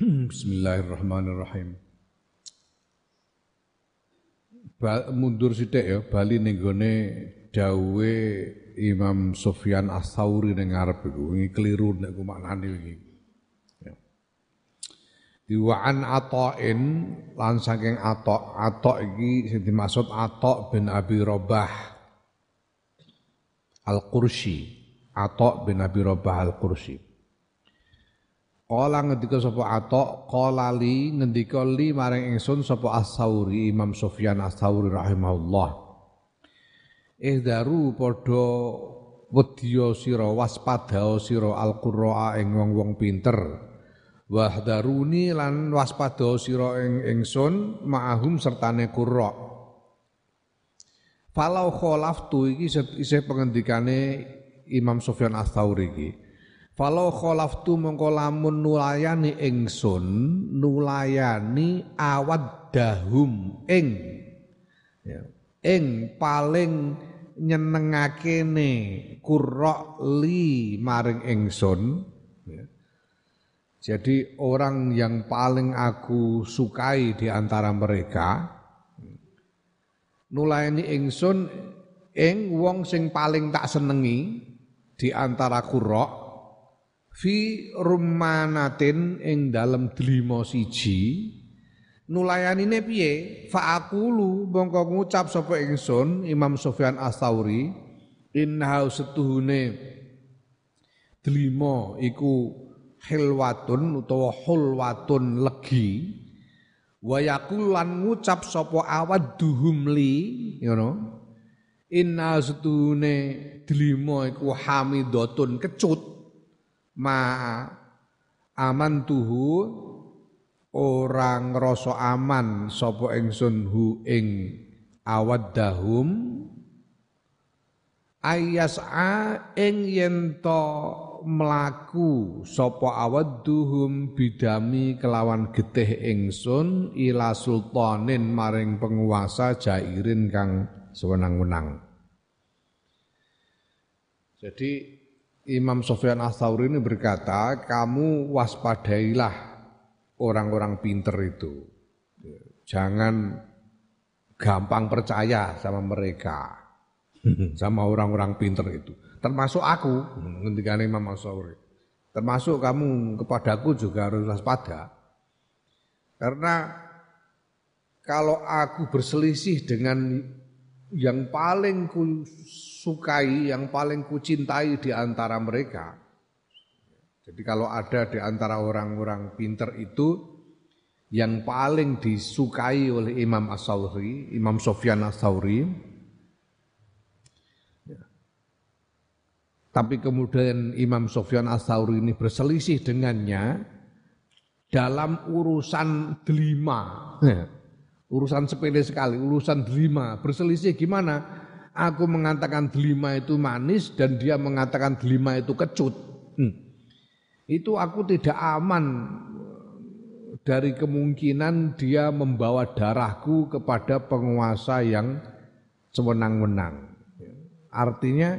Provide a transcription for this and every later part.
Bismillahirrahmanirrahim. Ba mundur sithik ya bali ning gone dawuhe Imam Sufyan Ats-Tsauri ning ngarep iku. Wingi keliru nek ku maknane wingi. Ya. Diwa'an Ata'in lan saking Ata' Ata' iki sing dimaksud Ata' bin Abi Robah Al-Qursi Ata' bin Abi Robah Al-Qursi Kala ngendika sapa Atok, kala li ngendika li maring ingsun sapa As-Sauri Imam Sufyan As-Sauri rahimahullah. Ihdaru padha wedya sira waspada sira al-qurra ing wong-wong pinter. Wahdaruni lan waspada sira ing ingsun ma'ahum sertane qurra. Falau khalaftu iki isih pengendikane Imam Sufyan As-Sauri iki. Falau khalaftu mongko lamun nulayani ingsun nulayani awaddahum ing. Ya, ing paling nyenengakene kurra li maring ingsun. Ya. Jadi orang yang paling aku sukai di antara mereka nulayani ingsun ing wong sing paling tak senengi di antara kurra fi rumanatin ing dalem delima siji nulayanine piye? Fa aqulu mongko ngucap sapa ingsun Imam Sufyan Ats-Tsauri inna setuhune delima iku hilwatun utawa hulwatun legi wa yaqulan ngucap sapa awadduhum li you know inna setuhune delima iku hamidatun kecut ma aman tuhu orang ngrasa aman sapa ingsun hu ing awaddahum. Ayas'a ing yen to mlaku sapa awadduhum bidami kelawan getih ingsun ila sultanin maring penguasa jairin kang sewenang-wenang. Jadi Imam Sofyan Ats-Tsauri ini berkata, kamu waspadailah orang-orang pinter itu. Jangan gampang percaya sama mereka. sama orang-orang pinter itu. Termasuk aku, ngendikane Imam Ats-Tsauri. Termasuk kamu kepadaku juga harus waspada. Karena kalau aku berselisih dengan yang paling sukai, yang paling kucintai di antara mereka. Jadi kalau ada di antara orang-orang pinter itu yang paling disukai oleh Imam As-Sawri, Imam Sofyan As-Sawri, ya. tapi kemudian Imam Sofyan As-Sawri ini berselisih dengannya dalam urusan delima. Ya. Urusan sepele sekali, urusan delima. Berselisih gimana? aku mengatakan delima itu manis dan dia mengatakan delima itu kecut. Hmm. Itu aku tidak aman dari kemungkinan dia membawa darahku kepada penguasa yang sewenang-wenang. Artinya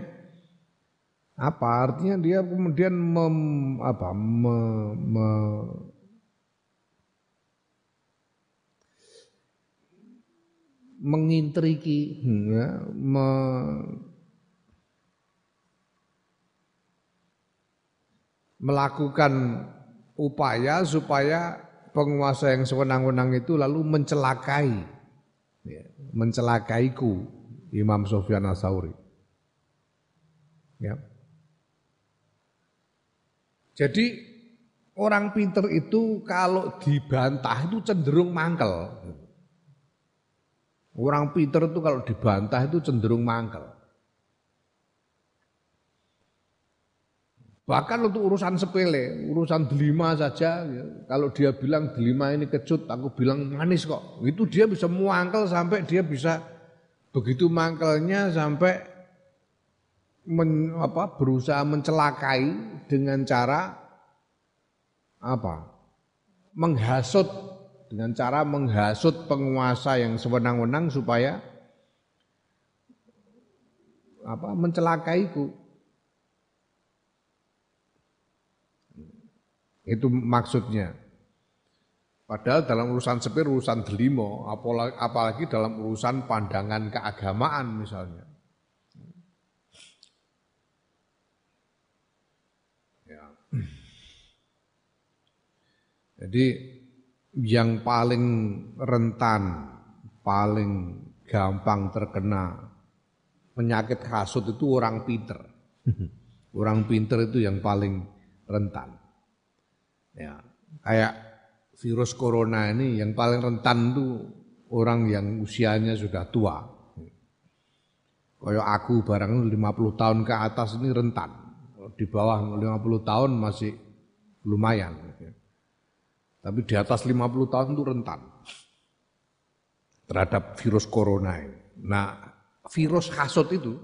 apa? Artinya dia kemudian mem, apa, me, me, mengintriki ya, me, melakukan upaya supaya penguasa yang sewenang-wenang itu lalu mencelakai ya, mencelakaiku Imam Sofyan Asauri ya. Jadi orang pinter itu kalau dibantah itu cenderung mangkel Orang pinter itu kalau dibantah itu cenderung mangkel. Bahkan untuk urusan sepele, urusan delima saja, ya, kalau dia bilang delima ini kecut, aku bilang manis kok. Itu dia bisa muangkel sampai dia bisa begitu mangkelnya sampai men, apa, berusaha mencelakai dengan cara apa? Menghasut dengan cara menghasut penguasa yang sewenang-wenang supaya apa mencelakaiku. Itu maksudnya. Padahal dalam urusan sepir, urusan delimo, apalagi, dalam urusan pandangan keagamaan misalnya. Ya. Jadi yang paling rentan, paling gampang terkena penyakit kasut itu orang pinter. orang pinter itu yang paling rentan. Ya, kayak virus corona ini yang paling rentan itu orang yang usianya sudah tua. Kayak aku barang 50 tahun ke atas ini rentan. Di bawah 50 tahun masih lumayan. Tapi di atas 50 tahun itu rentan terhadap virus corona ini. Nah, virus kasut itu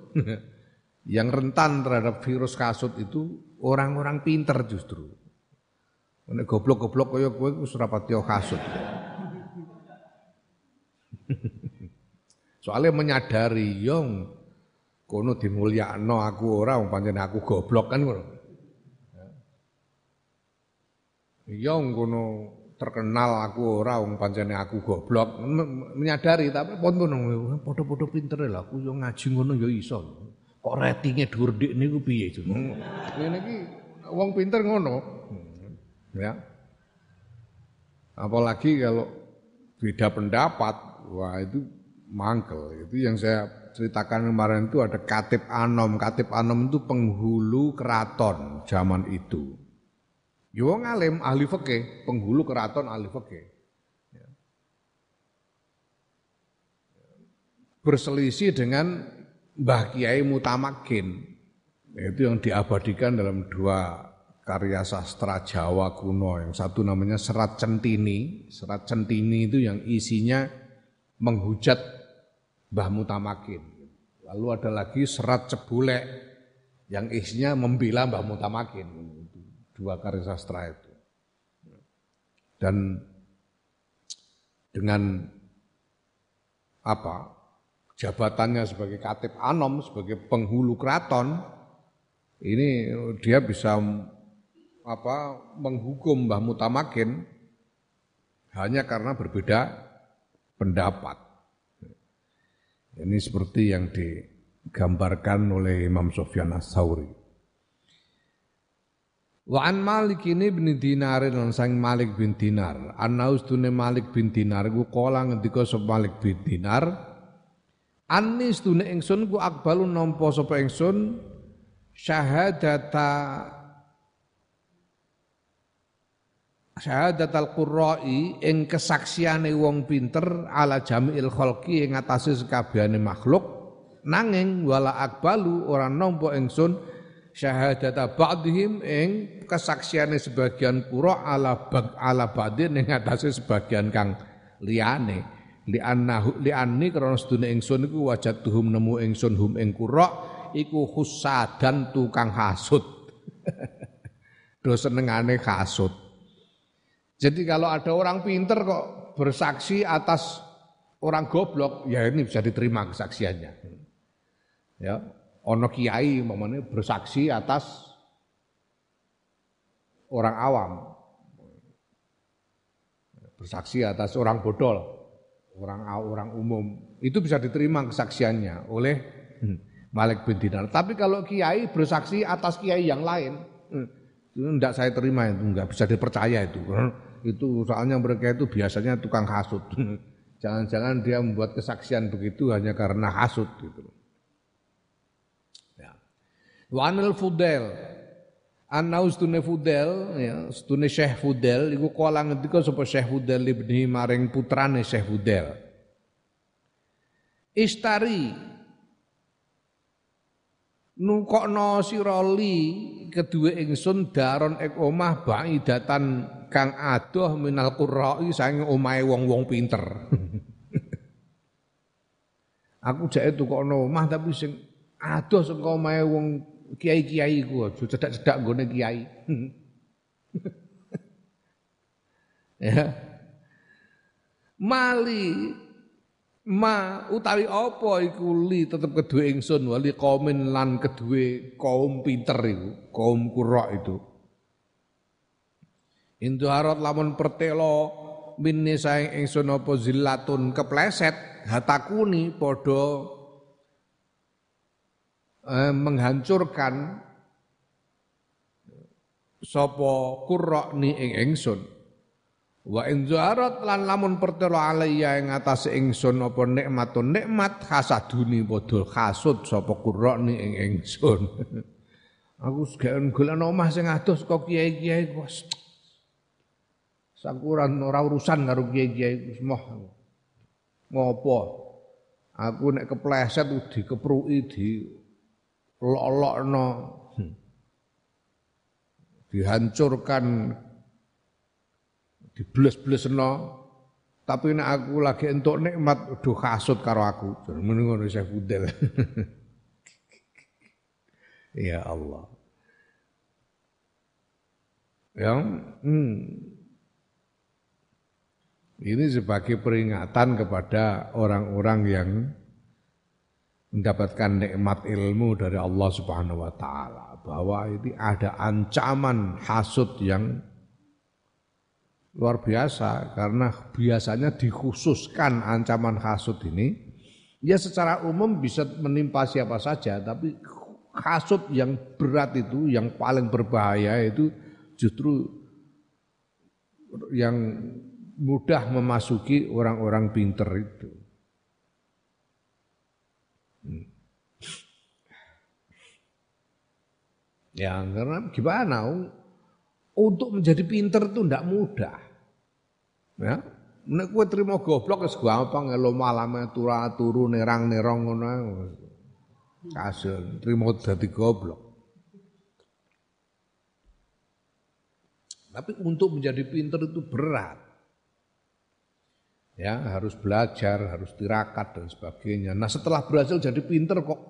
yang rentan terhadap virus kasut itu orang-orang pinter justru. Nek goblok-goblok kaya kowe wis ora patiya kasut. Soalnya menyadari yong kono dimulyakno aku ora pancen aku goblok kan ngono. Yong kono terkenal aku ora wong pancene aku goblok menyadari tapi pun ngono padha-padha pinter lah aku yo ngaji ngono yo iso kok ratinge dhuwur dik niku piye ngene iki wong pinter ngono ya. Apalagi kalau beda pendapat, wah itu mangkel. Itu yang saya ceritakan kemarin itu ada Katib Anom. Katib Anom itu penghulu keraton zaman itu. Yo ngalim ahli fikih, penghulu keraton ahli fikih. Ya. Berselisih dengan Mbah Kiai Mutamakin. Itu yang diabadikan dalam dua karya sastra Jawa kuno yang satu namanya Serat Centini. Serat Centini itu yang isinya menghujat Mbah Mutamakin. Lalu ada lagi Serat Cebulek yang isinya membela Mbah Mutamakin. Dua karya sastra itu. Dan dengan apa jabatannya sebagai katib anom, sebagai penghulu keraton, ini dia bisa apa menghukum Mbah Mutamakin hanya karena berbeda pendapat. Ini seperti yang digambarkan oleh Imam Sofyan As-Sauri. Wa an Malik ini bin Dinar lan sang Malik bin Dinar. Anaus tune Malik bin Dinar ku kala ngendika Malik bin Dinar. Anis tune ingsun ku akbalu nampa sapa ingsun syahadata syahadat al-qurra'i ing kesaksiane wong pinter ala jami'il khalqi ing atase sekabehane makhluk nanging wala akbalu ora nampa ingsun syahadat ba'dihim ing kesaksiane sebagian qurra ala bag ala ba'din ing atase sebagian kang liyane. Li annahu li anni krana sedune ingsun iku wajatuhum nemu ingsun hum ing qurra iku husadan tukang hasud do senengane hasud jadi kalau ada orang pinter kok bersaksi atas orang goblok, ya ini bisa diterima kesaksiannya. Ya, ono kiai umpamanya bersaksi atas orang awam. Bersaksi atas orang bodol, orang orang umum. Itu bisa diterima kesaksiannya oleh Malik bin Dinar. Tapi kalau kiai bersaksi atas kiai yang lain, itu tidak saya terima itu, enggak bisa dipercaya itu. Itu soalnya mereka itu biasanya tukang hasut. Jangan-jangan dia membuat kesaksian begitu hanya karena hasut gitu. Wanil Fudel Anau stune Fudel ya, stune Syekh Fudel iku kala ngendika sapa Syekh Fudel ibni maring putrane Syekh Fudel. Istari nukokno sira li kedue ingsun daron ek omah baidatan kang adoh minal qurra'i saking omahe wong-wong pinter. Aku jake tukokno omah tapi sing adoh saka omahe wong kiai-kiai ku aja cedak-cedak nggone kiai. ya. Mali ma utawi apa iku li tetep kedue ingsun wali kaumin lan kedue kaum pinter iku kaum qurra itu Indu harot lamun pertelo minni saing ingsun apa zillatun kepleset hatakuni padha eh, menghancurkan sapa qurrani ing ingsun wa in zaharat lan lamun pertelo alayya ing atas ingsun apa nikmatun nikmat hasaduni padha hasud sapa qurrani ing ingsun aku segeken golek omah sing adoh kok kiai-kiai wis Sakuran ora urusan karo kiai-kiai wis moh. Ngopo? Aku nek kepleset dikepruki di lolokno. Hmm. Dihancurkan dibles-blesno. Tapi nek aku lagi entuk nikmat udah kasut karo aku. Mene ngono Syekh Fudel. ya Allah. Yang hmm, ini sebagai peringatan kepada orang-orang yang mendapatkan nikmat ilmu dari Allah Subhanahu wa taala bahwa ini ada ancaman hasud yang luar biasa karena biasanya dikhususkan ancaman hasud ini ya secara umum bisa menimpa siapa saja tapi hasud yang berat itu yang paling berbahaya itu justru yang mudah memasuki orang-orang pinter itu. Hmm. Ya karena gimana? Untuk menjadi pinter itu tidak mudah. Ya, nek kowe trimo goblok wis gampang lo malam turu turu nerang nerong ngono. Kasil trimo dadi goblok. Tapi untuk menjadi pinter itu berat ya harus belajar, harus tirakat dan sebagainya. Nah setelah berhasil jadi pinter kok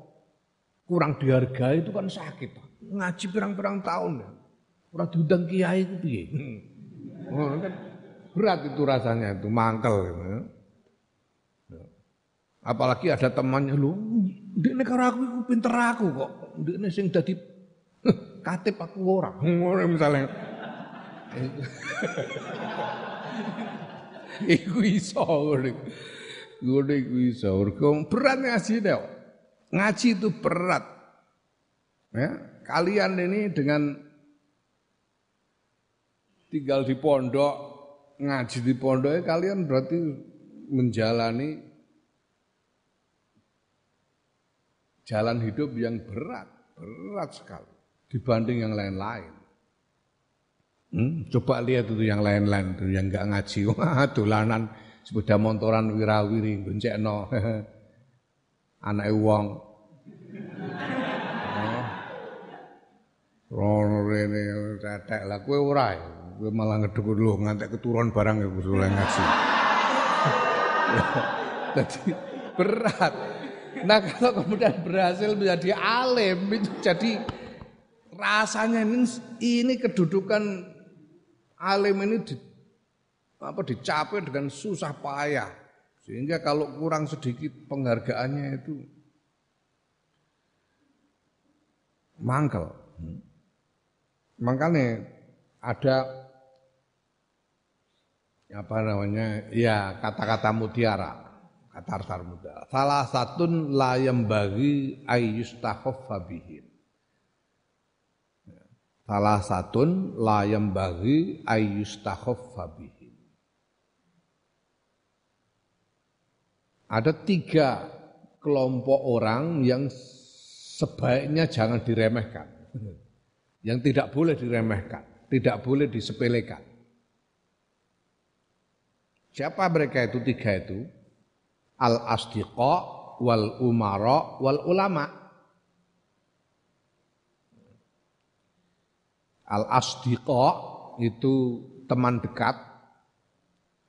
kurang dihargai itu kan sakit. Ngaji pirang-pirang tahun ya. Ora diundang kiai itu piye? Oh, kan berat itu rasanya itu mangkel gitu. Ya. Apalagi ada temannya lu, ini karo aku iku pinter aku kok. ini sing dadi katip aku ora. Ngono misalnya. iku iso ngono. Ngono iku iso. berat ngaji deh. Ngaji itu berat. Ya, kalian ini dengan tinggal di pondok, ngaji di pondok ya kalian berarti menjalani jalan hidup yang berat, berat sekali dibanding yang lain-lain. Hmm, coba lihat itu yang lain-lain itu yang enggak ngaji. Wah, dolanan sepeda motoran wirawiri goncekno. Anake wong. Rono rene tetek lah kowe ora. Ya? Kowe malah ngeduk lho ngantek keturun barang ya oleh ngaji. Jadi berat. Nah kalau kemudian berhasil menjadi alim itu jadi rasanya ini, ini kedudukan alim ini di, apa dicapai dengan susah payah sehingga kalau kurang sedikit penghargaannya itu mangkel. Makanya ada apa namanya ya kata-kata mutiara kata artar muda salah satu layam bagi ayyustahoffa bihim Salah satun layam bagi ayyustakhaffa bihim. Ada tiga kelompok orang yang sebaiknya jangan diremehkan. Yang tidak boleh diremehkan, tidak boleh disepelekan. Siapa mereka itu tiga itu? Al-asdiqa wal umara wal ulama. al asdiqa itu teman dekat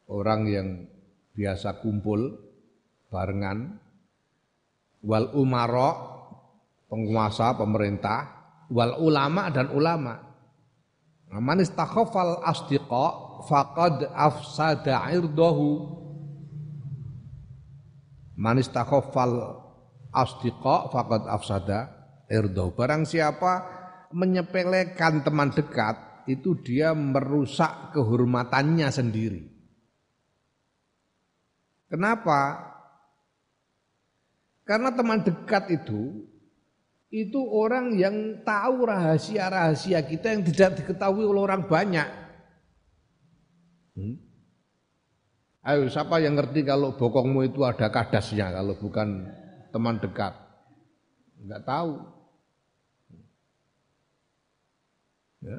orang yang biasa kumpul barengan wal umara penguasa pemerintah wal ulama dan ulama nah, man istakhafal asdiqa faqad afsada irdahu man istakhafal asdiqa faqad afsada irdahu barang siapa menyepelekan teman dekat itu dia merusak kehormatannya sendiri. Kenapa? Karena teman dekat itu itu orang yang tahu rahasia-rahasia kita yang tidak diketahui oleh orang banyak. Hmm? Ayo siapa yang ngerti kalau bokongmu itu ada kadasnya kalau bukan teman dekat? Enggak tahu. Ya.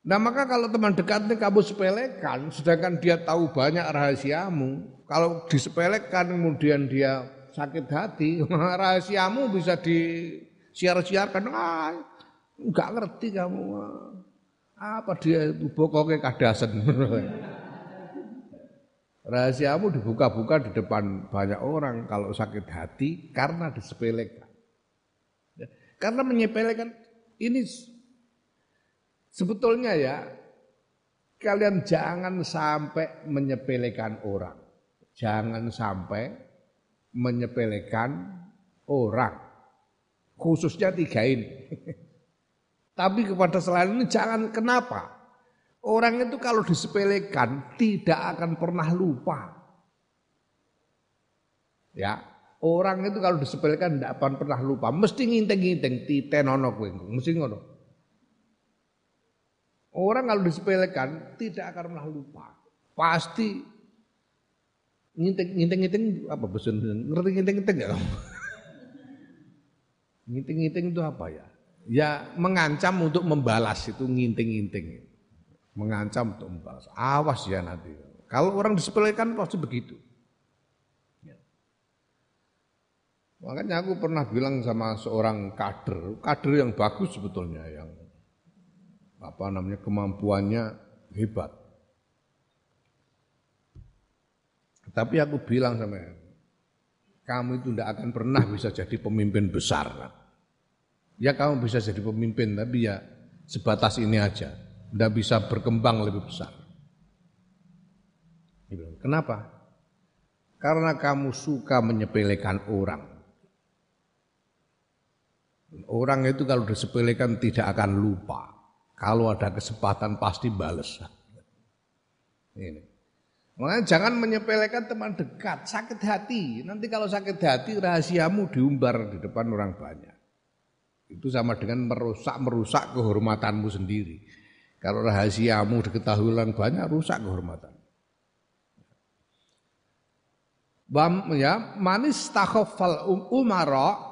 Nah maka kalau teman dekat ini kamu sepelekan, sedangkan dia tahu banyak rahasiamu, kalau disepelekan kemudian dia sakit hati, rahasiamu bisa disiar-siarkan. Ah, nggak ngerti kamu. Apa dia bokoknya kadasan. Rahasiamu dibuka-buka di depan banyak orang kalau sakit hati karena disepelekan. Ya, karena menyepelekan ini sebetulnya ya kalian jangan sampai menyepelekan orang. Jangan sampai menyepelekan orang. Khususnya tiga ini. Tapi kepada selain ini jangan kenapa. Orang itu kalau disepelekan tidak akan pernah lupa. Ya, orang itu kalau disepelekan tidak akan pernah lupa. Mesti nginteng-nginteng titenono kowe, mesti ngono. Orang kalau disepelekan tidak akan pernah lupa. Pasti Nginting-nginting apa bosan? Ngerti nginting-nginting enggak kamu? Nginting-nginting itu apa ya? Ya mengancam untuk membalas itu nginting-nginting. Mengancam untuk membalas. Awas ya nanti. Kalau orang disepelekan pasti begitu. Ya. Makanya aku pernah bilang sama seorang kader, kader yang bagus sebetulnya, yang apa namanya kemampuannya hebat. Tapi aku bilang sama kamu itu tidak akan pernah bisa jadi pemimpin besar. Ya kamu bisa jadi pemimpin, tapi ya sebatas ini aja. Tidak bisa berkembang lebih besar. Kenapa? Karena kamu suka menyepelekan orang. Orang itu kalau disepelekan tidak akan lupa. Kalau ada kesempatan pasti bales. Ini. Makanya jangan menyepelekan teman dekat, sakit hati. Nanti kalau sakit hati rahasiamu diumbar di depan orang banyak. Itu sama dengan merusak merusak kehormatanmu sendiri. Kalau rahasiamu diketahui orang banyak, rusak kehormatan. Ya, manis takhafal um, umara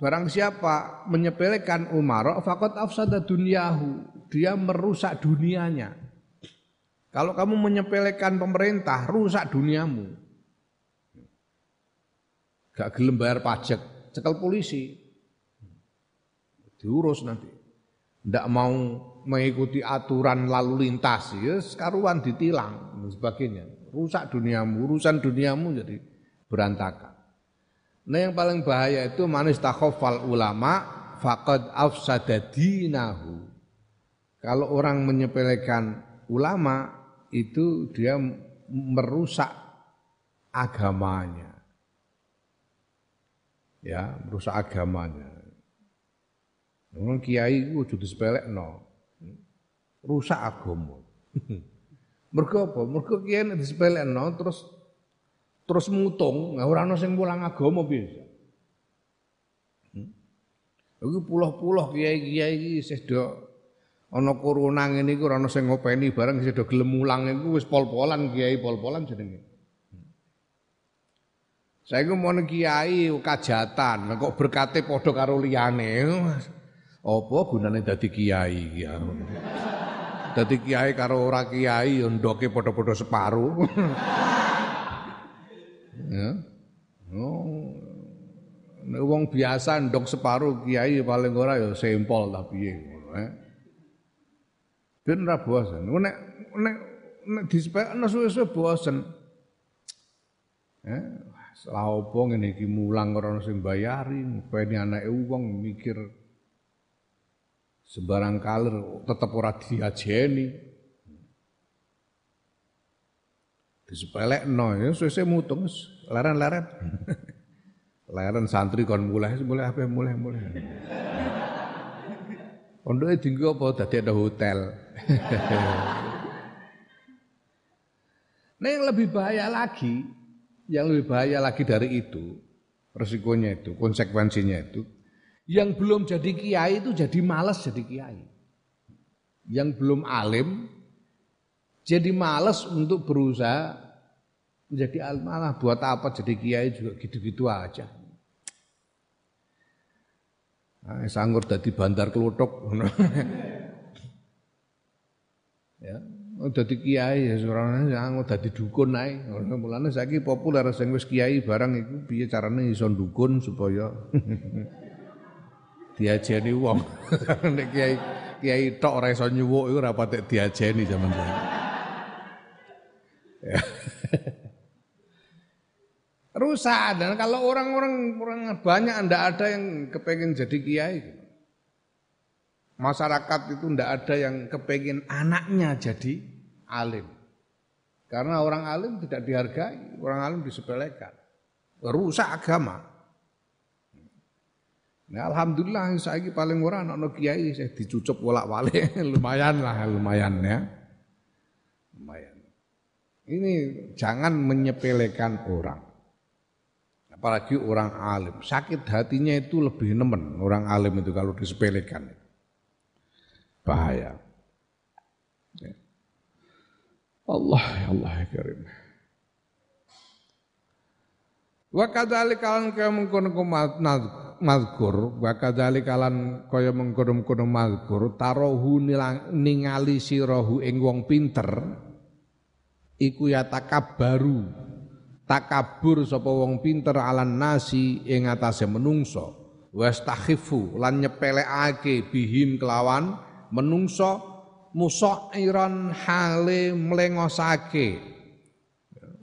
Barang siapa menyepelekan umara fakot afsada dunyahu, dia merusak dunianya. Kalau kamu menyepelekan pemerintah, rusak duniamu. Gak gelem bayar pajak, cekal polisi. Diurus nanti. Tidak mau mengikuti aturan lalu lintas, ya sekaruan ditilang dan sebagainya. Rusak duniamu, urusan duniamu jadi berantakan. Nah yang paling bahaya itu manis takhofal ulama faqad afsadadinahu. Kalau orang menyepelekan ulama itu dia merusak agamanya. Ya, merusak agamanya. Wong kiai ku kudu disepelekno. Rusak agama. Mergo apa? Mergo kiai nek disepelekno terus terus mutung, ora ana sing mulang agama piye. Hmm? Iku puluh-puluh kiai-kiai iki isih do ana corona ngene iku ana sing ngopeni bareng sedo gelem mulang iku wis pol-polan kiai pol-polan jenenge. Saiki mau kiai kajatan, kok berkate padha karo liyane. Apa gunane dadi kiai ya. Dadi kiai karo ora kiai ya ndoke padha-padha separuh. ya. Oh. Wong biasa ndok separuh kiai paling ora ya sempol tapi eh ben ora bosen. Nek nek nek disepekno suwe-suwe bosen. Eh, salah opo ngene iki mulang ora ono sing bayari, ngopeni anake wong mikir sembarang kaler tetep ora diajeni. Disepelekno ya suwe-suwe mutung leren-leren. Leren santri kon mulai mulai apa mulai mulai. Pondoke dinggo apa ada hotel. Nah yang lebih bahaya lagi, yang lebih bahaya lagi dari itu, resikonya itu, konsekuensinya itu, yang belum jadi kiai itu jadi malas jadi kiai. Yang belum alim jadi malas untuk berusaha menjadi alim. Malah buat apa jadi kiai juga gitu-gitu aja. Nah, sanggur dadi bandar kelutuk. ya, dadi kiai ya surane sanggur dadi dukun ae. Mulane saiki populer sing wis kiai barang iku piye carane iso dukun supaya diajeni wong. Nek kiai kiai tok ora iso nyuwuk iku ora patek diajeni zaman saiki. Ya. rusak dan kalau orang-orang orang banyak ndak ada yang kepengen jadi kiai masyarakat itu ndak ada yang kepengen anaknya jadi alim karena orang alim tidak dihargai orang alim disepelekan rusak agama Nah, alhamdulillah saya paling ora anak kiai saya dicucup bolak-balik lumayan lah lumayan ya. Lumayan. Ini jangan menyepelekan orang apalagi orang alim. Sakit hatinya itu lebih nemen orang alim itu kalau disepelekan. Bahaya. Ya. Allah, ya Allah ya karim. Wa kadzalika kaya mengkono mazkur, wa kadzalika kaya mengkono-kono mazkur, tarohu ningali sirahu ing wong pinter iku ya takabbaru takabur sapa wong pinter alan nasi ing atase menungso wastakhifu lan nyepelekake bihim kelawan menungso musairan hale mlengosake.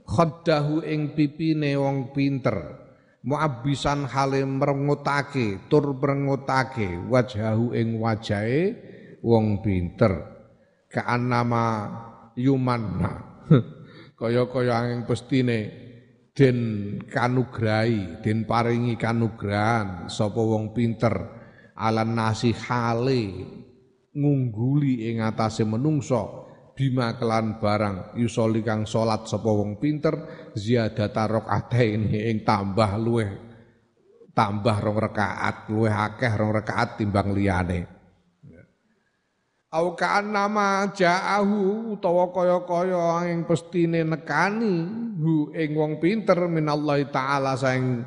Khaddahu ing pipine wong pinter. Muabbisan hale merengutake tur merengutake wajahu ing wajahe wong pinter. Kaannama yumanna. Kaya-kaya angin pestine den kanugrahi, den paringi kanugrahan sapa wong pinter. Alan nasi hale ngungguli ing atase menungso. Bima kelan barang yusoli kang salat sapa wong pinter ziyadata rakaataini ing tambah luweh tambah rong rakaat luweh akeh rong rakaat timbang liyane. Au kaan nama ja'ahu utawa kaya-kaya ing pestine nekani hu ing wong pinter minallahi taala saing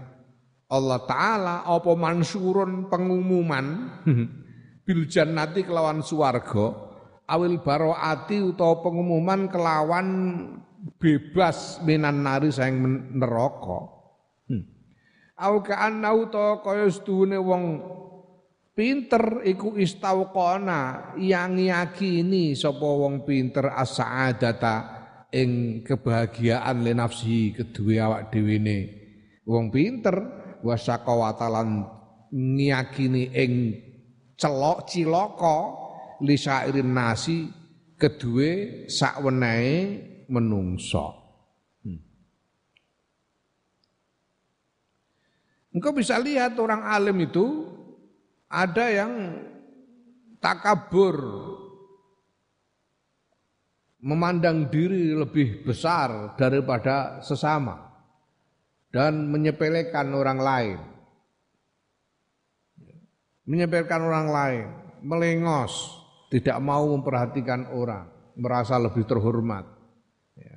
Allah taala apa mansurun pengumuman bil jannati kelawan swarga awil baroati utawa pengumuman kelawan bebas minan nari saing neraka hmm. au kaan utawa kaya sedune wong Pinter iku istauqona yang yakini sapa wong pinter as-sa'adata ing kebahagiaan le nafsi kedue awak dhewe. Wong pinter wasaqawatalan ngiyakini ing celok cilaka li sairin nasi kedue sakwenehe menungso. Hmm. Engkau bisa lihat orang alim itu ada yang takabur memandang diri lebih besar daripada sesama dan menyepelekan orang lain. Menyepelekan orang lain, melengos, tidak mau memperhatikan orang, merasa lebih terhormat. Ya.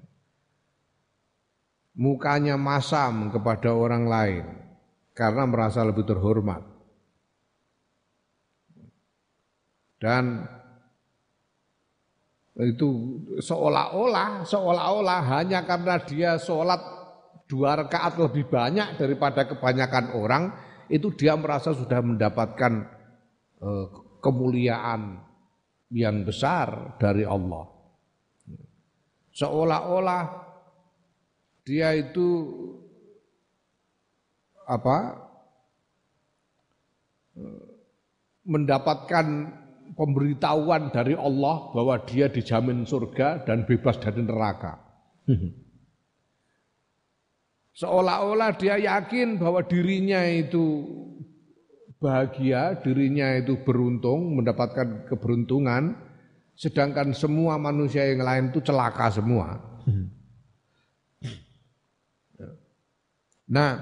Mukanya masam kepada orang lain karena merasa lebih terhormat. Dan itu seolah-olah seolah-olah hanya karena dia sholat dua rakaat lebih banyak daripada kebanyakan orang itu dia merasa sudah mendapatkan uh, kemuliaan yang besar dari Allah seolah-olah dia itu apa uh, mendapatkan pemberitahuan dari Allah bahwa dia dijamin surga dan bebas dari neraka. Seolah-olah dia yakin bahwa dirinya itu bahagia, dirinya itu beruntung, mendapatkan keberuntungan, sedangkan semua manusia yang lain itu celaka semua. Nah,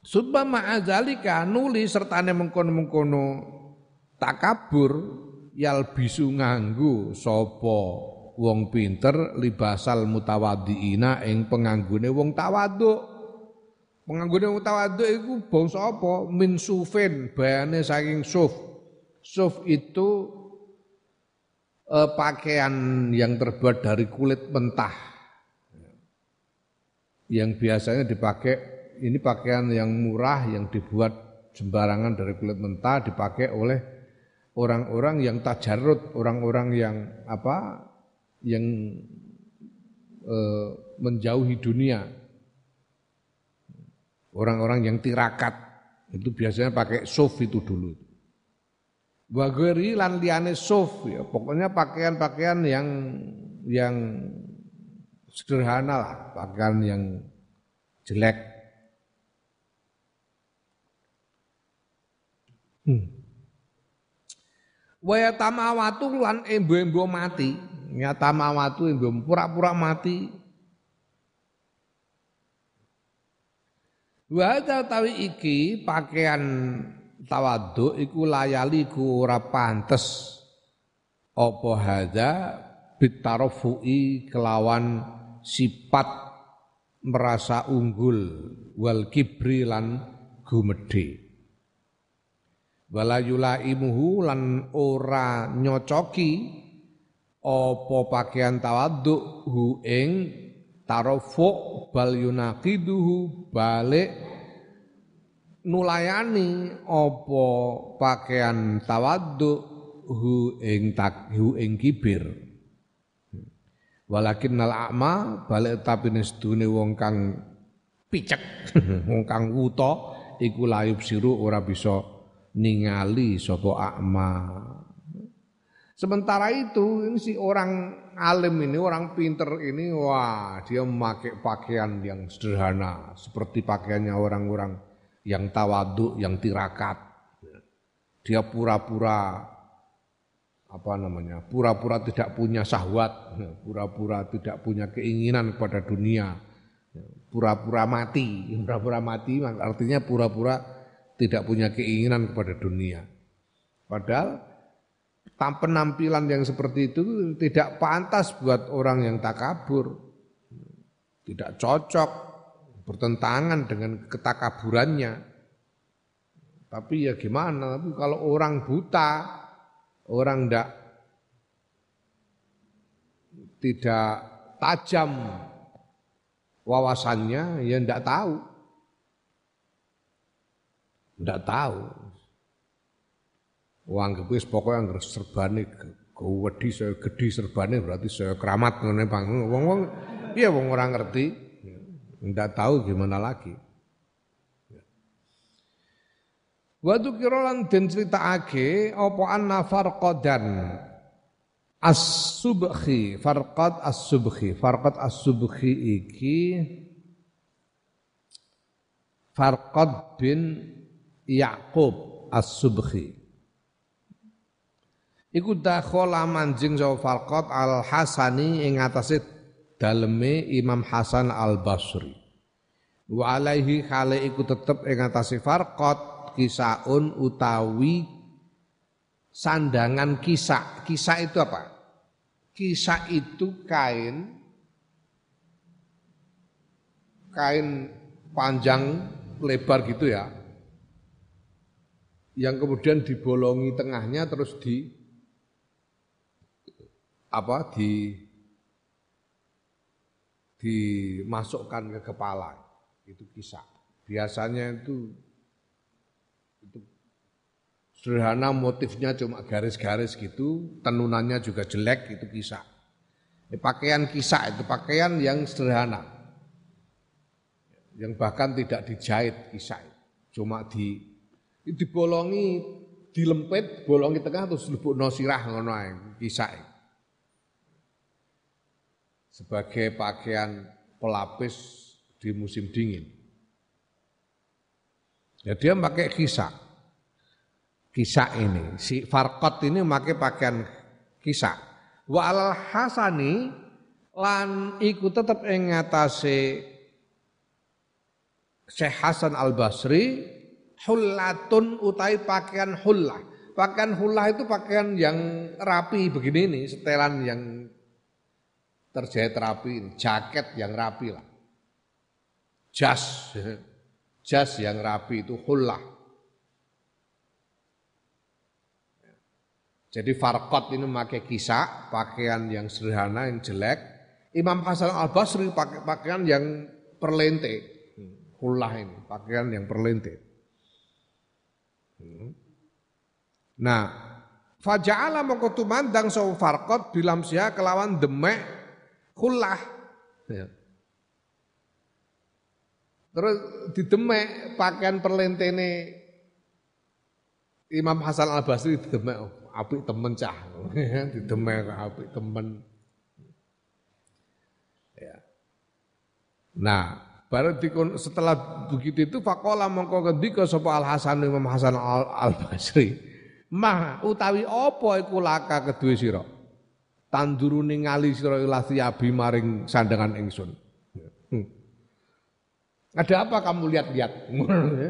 Subha ma'adzalika nuli sertane mengkono-mengkono takabur yal bisu nganggu sapa wong pinter libasal mutawaddiina ing penganggune wong tawadhu. Penganggune wong tawadhu iku bangsa apa? Min sufin, bayane saking suf. Suf itu eh, pakaian yang terbuat dari kulit mentah. Yang biasanya dipakai ini pakaian yang murah yang dibuat sembarangan dari kulit mentah dipakai oleh orang-orang yang tajarut, orang-orang yang apa? Yang e, menjauhi dunia. Orang-orang yang tirakat itu biasanya pakai suf itu dulu. Wageri lan liane suf ya, pokoknya pakaian-pakaian yang yang sederhana lah, pakaian yang jelek Hmm. Wa tamawatu lan embo-embo mati. Ya tamawatu embo pura-pura mati. Wa tawi iki pakaian tawadhu iku layali ku ora pantes. Apa hadza? Kelawan sifat merasa unggul wal kibri lan gumedhe. Wala lan ora nyocoki apa pakaian tawadhu hu ing tarafu bal yunaqiduhu balik nulayani. Apa pakaian tawadhu hu ing tak hu ing kibir. Walakin nal a'ma balik tapi nesdune wong kang picek wong kang wuta iku layub siru ora bisa ningali sopo akma. Sementara itu ini si orang alim ini, orang pinter ini, wah dia memakai pakaian yang sederhana seperti pakaiannya orang-orang yang tawaduk, yang tirakat. Dia pura-pura apa namanya, pura-pura tidak punya syahwat, pura-pura tidak punya keinginan kepada dunia, pura-pura mati, pura-pura mati artinya pura-pura tidak punya keinginan kepada dunia. Padahal penampilan yang seperti itu tidak pantas buat orang yang takabur. Tidak cocok, bertentangan dengan ketakaburannya. Tapi ya gimana, tapi kalau orang buta, orang tidak tidak tajam wawasannya, ya tidak tahu. Tidak tahu. Uang wis pokoknya anggar serbane wedi saya gede serbane berarti saya keramat ngene Bang. Wong-wong iya wong orang ngerti. Ndak tahu gimana lagi. Wadu kirolan den critakake apa anna farqadan as-subhi farqad as-subhi farqad as-subhi iki farqad bin Yaqub As-Subhi Iku dakhala manjing sapa Falqat Al-Hasani ing atase daleme Imam Hasan Al-Basri. Wa alaihi khale iku tetep ing atase Farqat kisaun utawi sandangan kisah. Kisah itu apa? Kisah itu kain kain panjang lebar gitu ya yang kemudian dibolongi tengahnya terus di apa di dimasukkan ke kepala. Itu kisah. Biasanya itu itu sederhana motifnya cuma garis-garis gitu tenunannya juga jelek itu kisah. Ini pakaian kisah itu pakaian yang sederhana. Yang bahkan tidak dijahit kisah cuma di dibolongi dilempit bolongi tengah terus lebokno sirah ngono kisah sebagai pakaian pelapis di musim dingin. Ya dia pakai kisah. Kisah ini, si Farkot ini memakai pakaian kisah. Wa al Hasani lan iku tetep ing ngatasé Syekh Hasan Al Basri hullatun utai pakaian hullah. Pakaian hullah itu pakaian yang rapi begini nih, setelan yang terjahit rapi, jaket yang rapi lah. Jas, jas yang rapi itu hullah. Jadi farkot ini memakai kisah, pakaian yang sederhana, yang jelek. Imam Hasan Al Basri pakai pakaian yang perlente, hullah ini, pakaian yang perlente. Nah, faja'ala mongko tumandang sawu farqat bilam sia kelawan demek khullah. Ya. Terus didemek pakaian perlentene Imam Hasan Al Basri didemek oh, apik temen cah. didemek apik temen. Ya. Nah, Baru dikon, setelah begitu itu fakola mongko ngendika sapa Al Hasan Imam Hasan Al, Al Basri. Mah utawi apa iku laka kedue sira? Tanduru ningali sira ilasiabi maring sandangan ingsun. Hmm. Ada apa kamu lihat-lihat?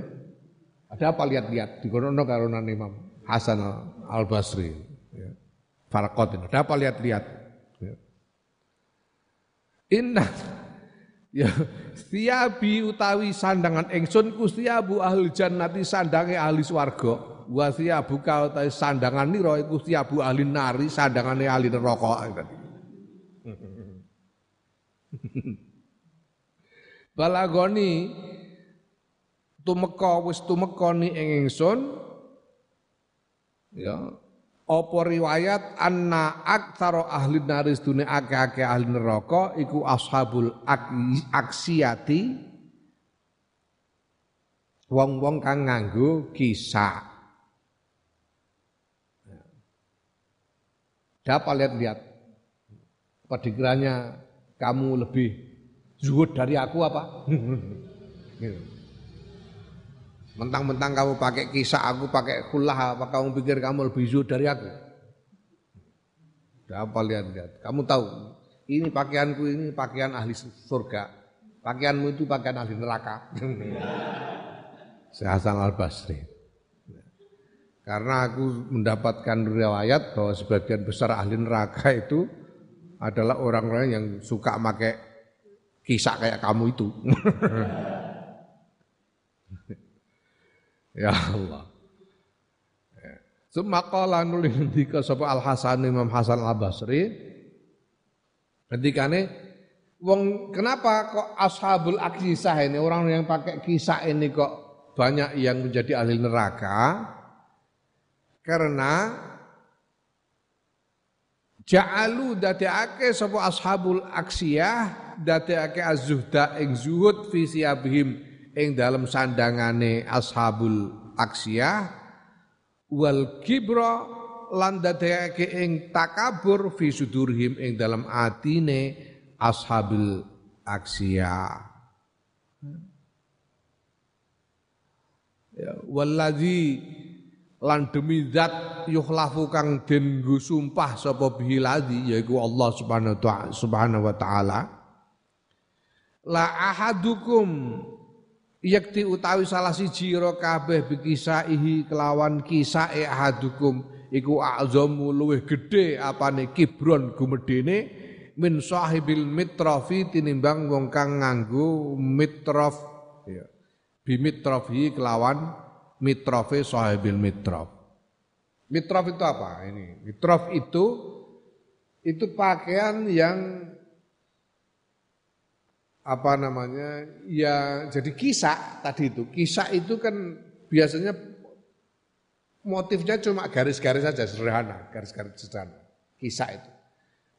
Ada apa lihat-lihat? Dikono karo Imam Hasan Al Basri. Ya. Ada apa lihat-lihat? Ya. Inna Ya, siabi utawi sandangan ingsun ku siabu ahli jannati sandange ahli swarga. Wa siabu ka utawi sandangan nira iku siabu ahli nari sandangane ahli neraka. Balagoni tumeka wis tumeka ni ing ingsun ya apa riwayat anna aktsara ahli naris dunia akeh-akeh ahli neraka iku ashabul aksiati wong-wong kang nganggo kisah. Dapat lihat-lihat. Apa dikiranya kamu lebih zuhud dari aku apa? gitu. Mentang-mentang kamu pakai kisah aku pakai kulah, apa kamu pikir kamu lebih zuhud dari aku? Apa lihat-lihat. Kamu tahu, ini pakaianku ini pakaian ahli surga. Pakaianmu itu pakaian ahli neraka. Saya Hasan al-Basri. Karena aku mendapatkan riwayat bahwa sebagian besar ahli neraka itu adalah orang-orang yang suka pakai kisah kayak kamu itu. Ya Allah. Ya. Summa qala nuli ngendika sapa Al Hasan Imam Hasan Al Basri ketikane wong kenapa kok ashabul akisah ini orang yang pakai kisah ini kok banyak yang menjadi ahli neraka karena ja'alu dadekake sapa ashabul aksiyah dadekake az-zuhda ing zuhud fi siyabihim ing dalam sandangane ashabul aksiyah wal kibra lan dadekake ing takabur fi sudurhim ing dalam atine ashabil aksiyah. Ya wallazi lan demi zat yukhlafu kang den sumpah sapa bihi yaiku Allah subhanahu wa ta'ala. La ahadukum yakti utawi salah siji ira kabeh bikisaihi kelawan kisae ahadukum iku azamu luwih gedhe apane kibron gumedene min sahibil mitrafi tinimbang wong kang nganggo mitraf ya bimitrafi kelawan mitrafe sahibil mitraf. Mitraf itu apa? Ini mitraf itu itu pakaian yang apa namanya ya jadi kisah tadi itu. Kisah itu kan biasanya motifnya cuma garis-garis saja sederhana garis-garis sederhana. Kisah itu.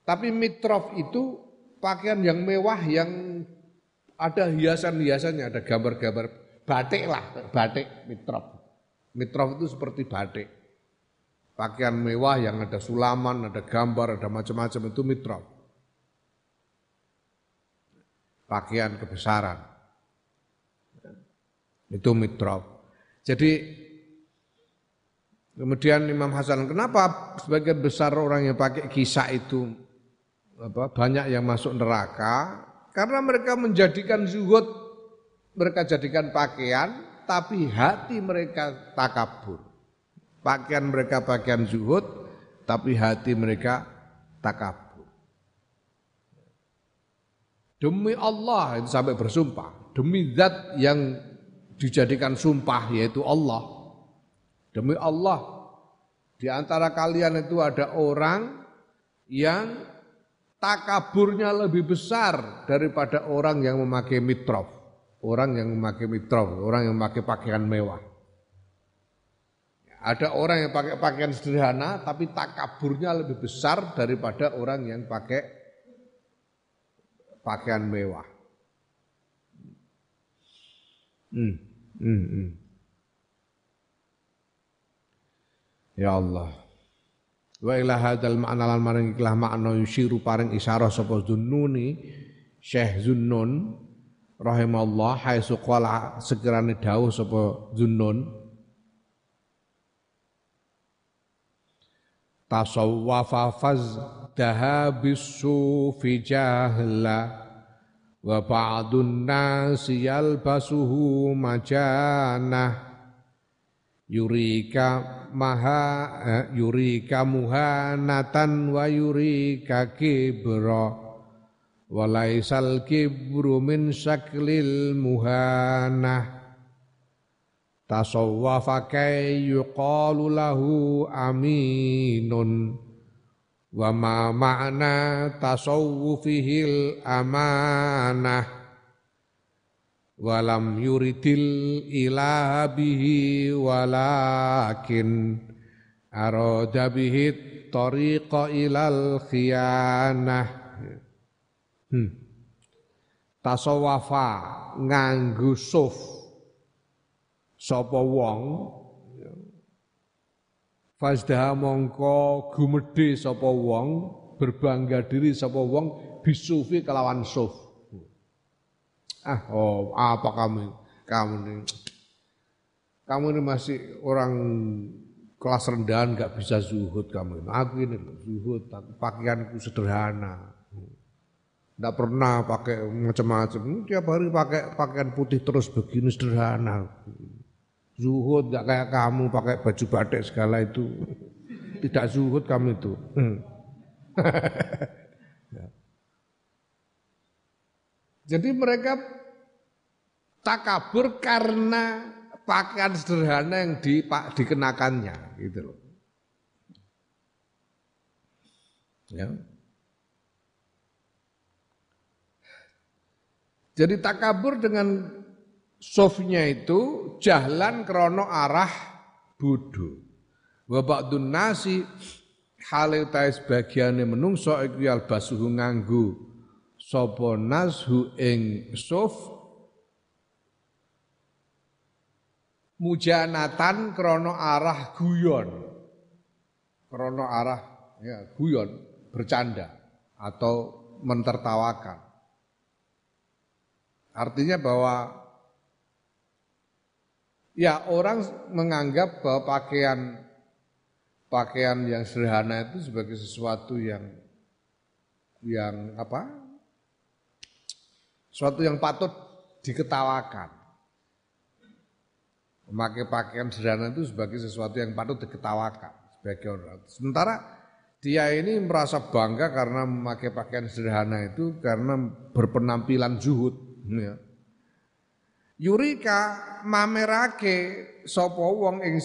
Tapi mitrof itu pakaian yang mewah yang ada hiasan-hiasannya ada gambar-gambar batik lah batik mitrof mitrof itu seperti batik pakaian mewah yang ada sulaman ada gambar ada macam-macam itu mitrof pakaian kebesaran. Itu mitraf. Jadi kemudian Imam Hasan, kenapa sebagian besar orang yang pakai kisah itu apa banyak yang masuk neraka karena mereka menjadikan zuhud mereka jadikan pakaian tapi hati mereka takabur. Pakaian mereka pakaian zuhud tapi hati mereka takabur. Demi Allah itu sampai bersumpah, demi zat yang dijadikan sumpah yaitu Allah. Demi Allah di antara kalian itu ada orang yang takaburnya lebih besar daripada orang yang memakai mitrof. Orang yang memakai mitrof, orang yang memakai pakaian mewah. Ada orang yang pakai pakaian sederhana tapi takaburnya lebih besar daripada orang yang pakai pakaian mewah. Hmm, hmm, hmm. Ya Allah. Wa ila hadzal ma'na lan maring ikhlah makna yusiru paring isyarah sapa Zunnuni Syekh Zunnun rahimallah haitsu qala sekirane dawuh sapa Zunnun tasawwafa faz dahabisu fi jahla wa ba'dun nasi yalbasuhu majanah yurika maha eh, yurika muhanatan wa yurika kibra walaisal kibru min syaklil muhanah. Tasawwafa kay yuqalu lahu aminun. Wa ma ma'na tasawwufihil amanah. Walam yuridil ilaha bihi walakin. Arada bihi tariqa ilal khiyanah hmm. tasawafa nganggo suf. Sapa wong? Fazdah mongko gumedhe sapa wong berbangga diri sapa wong bisufi kelawan suf. Ah oh apa kamu? Kamu ini kamu ini masih orang kelas rendahan nggak bisa zuhud kamu. Ini aku ini zuhud pakaianku sederhana nggak pernah pakai macam-macam tiap hari pakai pakaian putih terus begini sederhana zuhud nggak kayak kamu pakai baju batik segala itu tidak zuhud kamu itu hmm. Jadi mereka takabur karena pakaian sederhana yang di, dikenakannya gitu loh. Ya. Jadi takabur dengan sofnya itu jahlan krono arah budu. Wabak nasi hale ta sebagiane menungso iku basuhu nganggu sapa nashu ing suf mujanatan krono arah guyon. Krono arah ya guyon bercanda atau mentertawakan artinya bahwa ya orang menganggap bahwa pakaian pakaian yang sederhana itu sebagai sesuatu yang yang apa suatu yang patut diketawakan. Memakai pakaian sederhana itu sebagai sesuatu yang patut diketawakan sebagai orang. Sementara dia ini merasa bangga karena memakai pakaian sederhana itu karena berpenampilan zuhud. Ya. Yurika mamerake sopo wong ing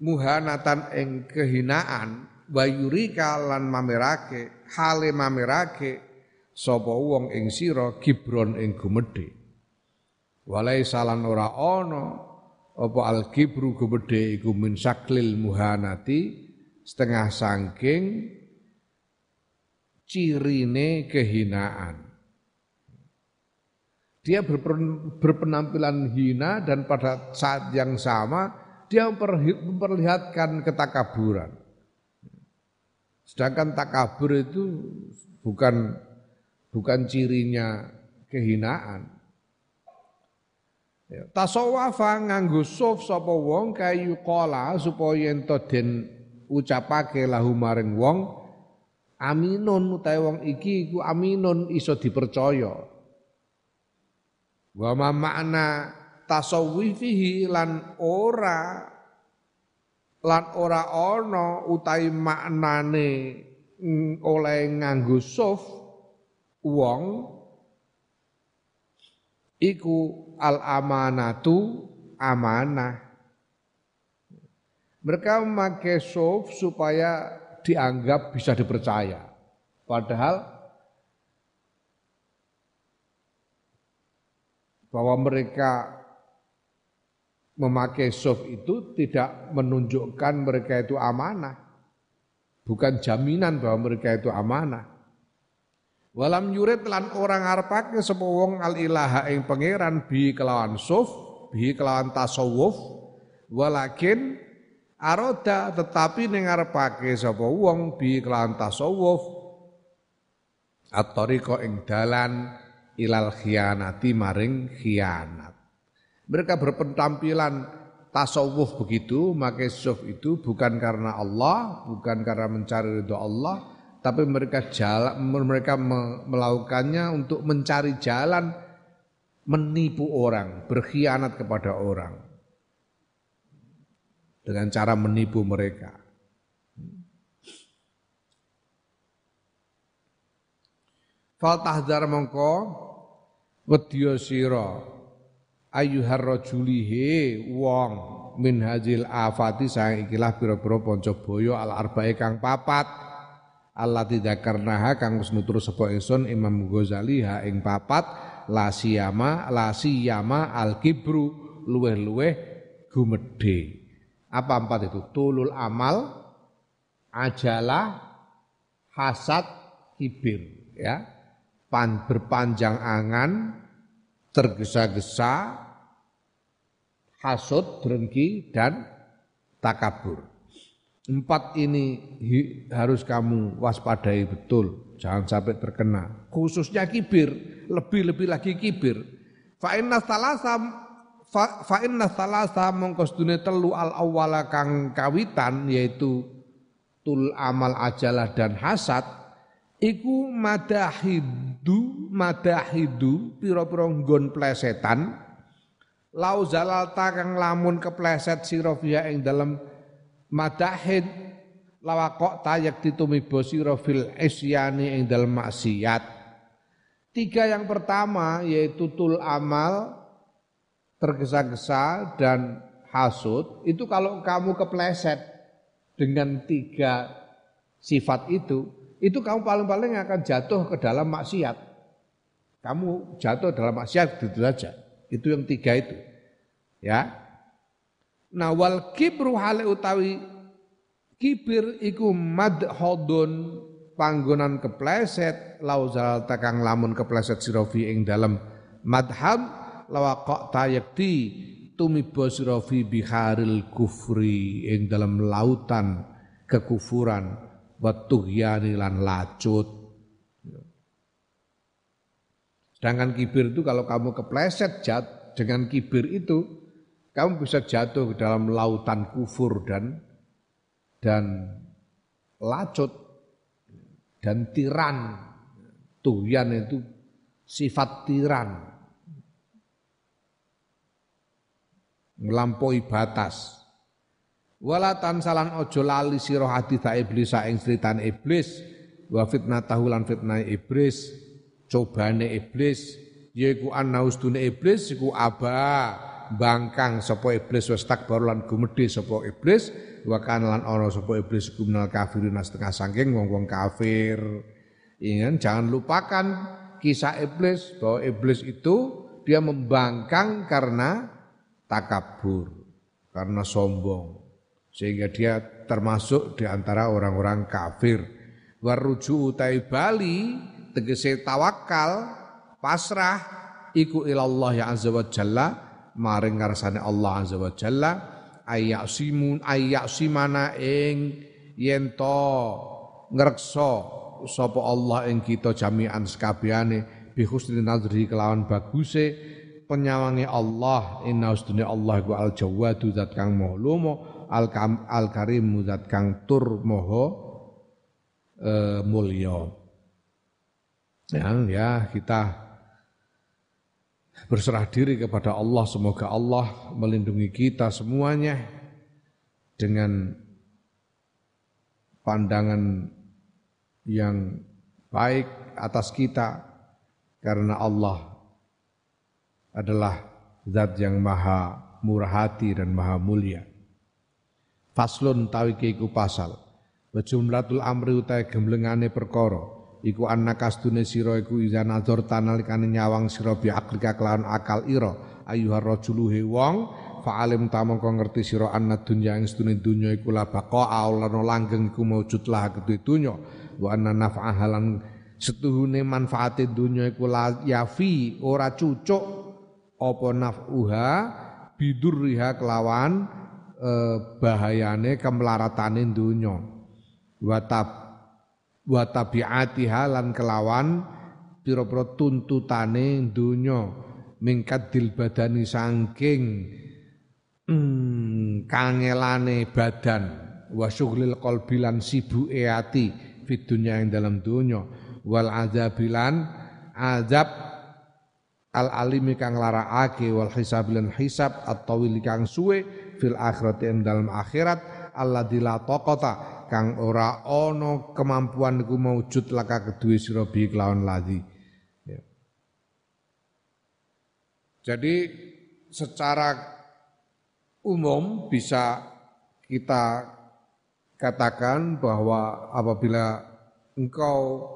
muhanatan ing kehinaan wa yurika lan mamerake hale mamerake sapa wong ing sira gibron ing walai salan ora ana apa al gibru gumedhe iku min saklil muhanati setengah sangking cirine kehinaan dia berpenampilan hina dan pada saat yang sama dia memperlihatkan ketakaburan. Sedangkan takabur itu bukan bukan cirinya kehinaan. Ya, tasawafa nganggo suf sapa wong kayu kola supaya ento den ucapake lahu maring wong Aminun utawi wong iki iku aminun iso dipercaya. Wa ma makna tasawwifihi lan ora lan ora ana utawi maknane oleh nganggo suf wong iku al amanatu amanah. Mereka memakai suf supaya dianggap bisa dipercaya. Padahal bahwa mereka memakai soft itu tidak menunjukkan mereka itu amanah. Bukan jaminan bahwa mereka itu amanah. Walam yurid lan orang arpake sapa wong al ilaha ing pangeran bi kelawan suf, bi kelawan tasawuf, walakin aroda tetapi ning ngarepake sapa wong bi kelawan tasawuf at-tariqa ing dalan ilal khianati maring khianat. Mereka berpentampilan tasawuf begitu, maka suf itu bukan karena Allah, bukan karena mencari ridho Allah, tapi mereka jalan mereka melakukannya untuk mencari jalan menipu orang, berkhianat kepada orang dengan cara menipu mereka. Fal tahdhar mongko wedya sira ayyuhar rajulihe wong min hajil afati sang ikilah pira-pira panca boyo al arbae kang papat Allah tidak karena kang wis nutur sapa ingsun Imam Ghazali ha ing papat la siyama la siyama al kibru luweh-luweh gumedhe apa empat itu? Tulul amal, ajalah, hasad, kibir. Ya, Pan, berpanjang angan, tergesa-gesa, hasud, drengki, dan takabur. Empat ini harus kamu waspadai betul, jangan sampai terkena. Khususnya kibir, lebih-lebih lagi kibir. Fa'inna salasam fa, inna salasa mongko sedune telu al awwala kang kawitan yaitu tul amal ajalah dan hasad iku madahidu madahidu pira-pira nggon plesetan. Lau zalalta kang lamun kepleset sira fiha ing dalem madahid lawakok tayak ditumibo sira fil isyani ing dalem maksiat. Tiga yang pertama yaitu tul amal tergesa-gesa dan hasut itu kalau kamu kepleset dengan tiga sifat itu itu kamu paling-paling akan jatuh ke dalam maksiat. Kamu jatuh dalam maksiat itu saja itu yang tiga itu. Ya. Nah wal kibru hale utawi kibir iku madhodun panggonan kepleset lauzal takang lamun kepleset sirofi ing dalam madhab lawaqta tayakti tumiba sira fi biharil kufri ing dalam lautan kekufuran wa tughyani lan lacut Sedangkan kibir itu kalau kamu kepleset jat dengan kibir itu kamu bisa jatuh ke dalam lautan kufur dan dan lacut dan tiran. Tuhyan itu sifat tiran. nglampaui batas. Wala tansalan ojo lali sira haditha iblis ing critan iblis. Wa fitnah tahulan fitnah iblis. Cobane iblis. Yaiku annaus dune iblis iku aba. Bangkang sapa iblis wis takbar lan gumedhe sapa iblis. Wa lan ana sapa iblis iku minal kafirin setengah saking wong-wong kafir. Ingat jangan lupakan kisah iblis bahwa iblis itu dia membangkang karena takabur, karena sombong. Sehingga dia termasuk di antara orang-orang kafir. Waruju utai bali tegese tawakal pasrah iku ilallah ya azza wa jalla maring ngarsane Allah azza wa jalla ayyasimun ayyasimana ing yen to ngrekso sapa Allah ing kita jami'an sekabehane bi husni nazri kelawan baguse penyawangi Allah inna ustune Allah ku al jawadu zat kang maha lomo al, kam, al karim zat kang tur moho uh, mulya. Ya, ya kita berserah diri kepada Allah semoga Allah melindungi kita semuanya dengan pandangan yang baik atas kita karena Allah adalah zat yang maha murah hati dan maha mulia. Faslun tawi iku pasal. Wajumlatul amri utai gemlengane perkara iku anak kastune sira iku iza nazar tanalikane nyawang sira bi aklika kelawan akal ira ayuhar rajulu wong fa'alim ta mongko ngerti sira anna dunya ing sedune dunya iku la baqa aulana langgeng iku maujud lah kedue dunya wa anna naf'a halan setuhune manfaate dunya iku la yafi ora cucuk apa naf'uha bidurriha kelawan eh, bahayane kemlaratane dunya wa tab wa tabiatiha lan kelawan pira-pira tuntutane donya. Mingkat dil badani saking hmm, kangelane badan. Wa syughlil qalbi lan sibuke ati fid dunya dalam dunya wal azabilan azab al alimi kang larakake wal hisab lan hisab at-tawil kang suwe fil akhirati ing dalam akhirat Allah la taqata kang ora ana kemampuan iku maujud laka kedue sira bi kelawan ladzi. Ya. Jadi secara umum bisa kita katakan bahwa apabila engkau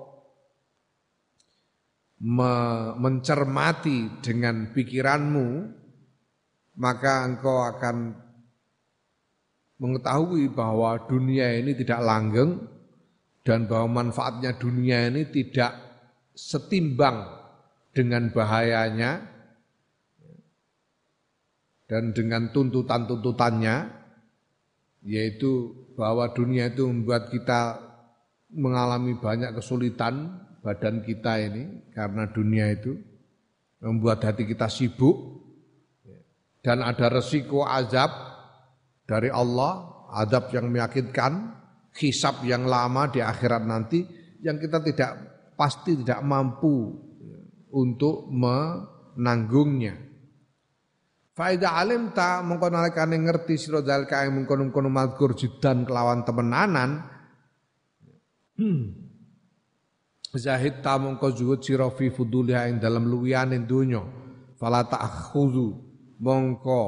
me mencermati dengan pikiranmu maka engkau akan mengetahui bahwa dunia ini tidak langgeng dan bahwa manfaatnya dunia ini tidak setimbang dengan bahayanya dan dengan tuntutan-tuntutannya yaitu bahwa dunia itu membuat kita mengalami banyak kesulitan badan kita ini karena dunia itu membuat hati kita sibuk dan ada resiko azab dari Allah, adab yang meyakinkan, hisab yang lama di akhirat nanti yang kita tidak pasti tidak mampu untuk menanggungnya. Faida alim ta nalikane ngerti sira zalika ing mengkono-kono mazkur jidan kelawan temenanan. Hmm. Zahid ta mengko zuhud sira fi fuduliha ing dalam luwiyane donya. Fala ta'khudhu mongko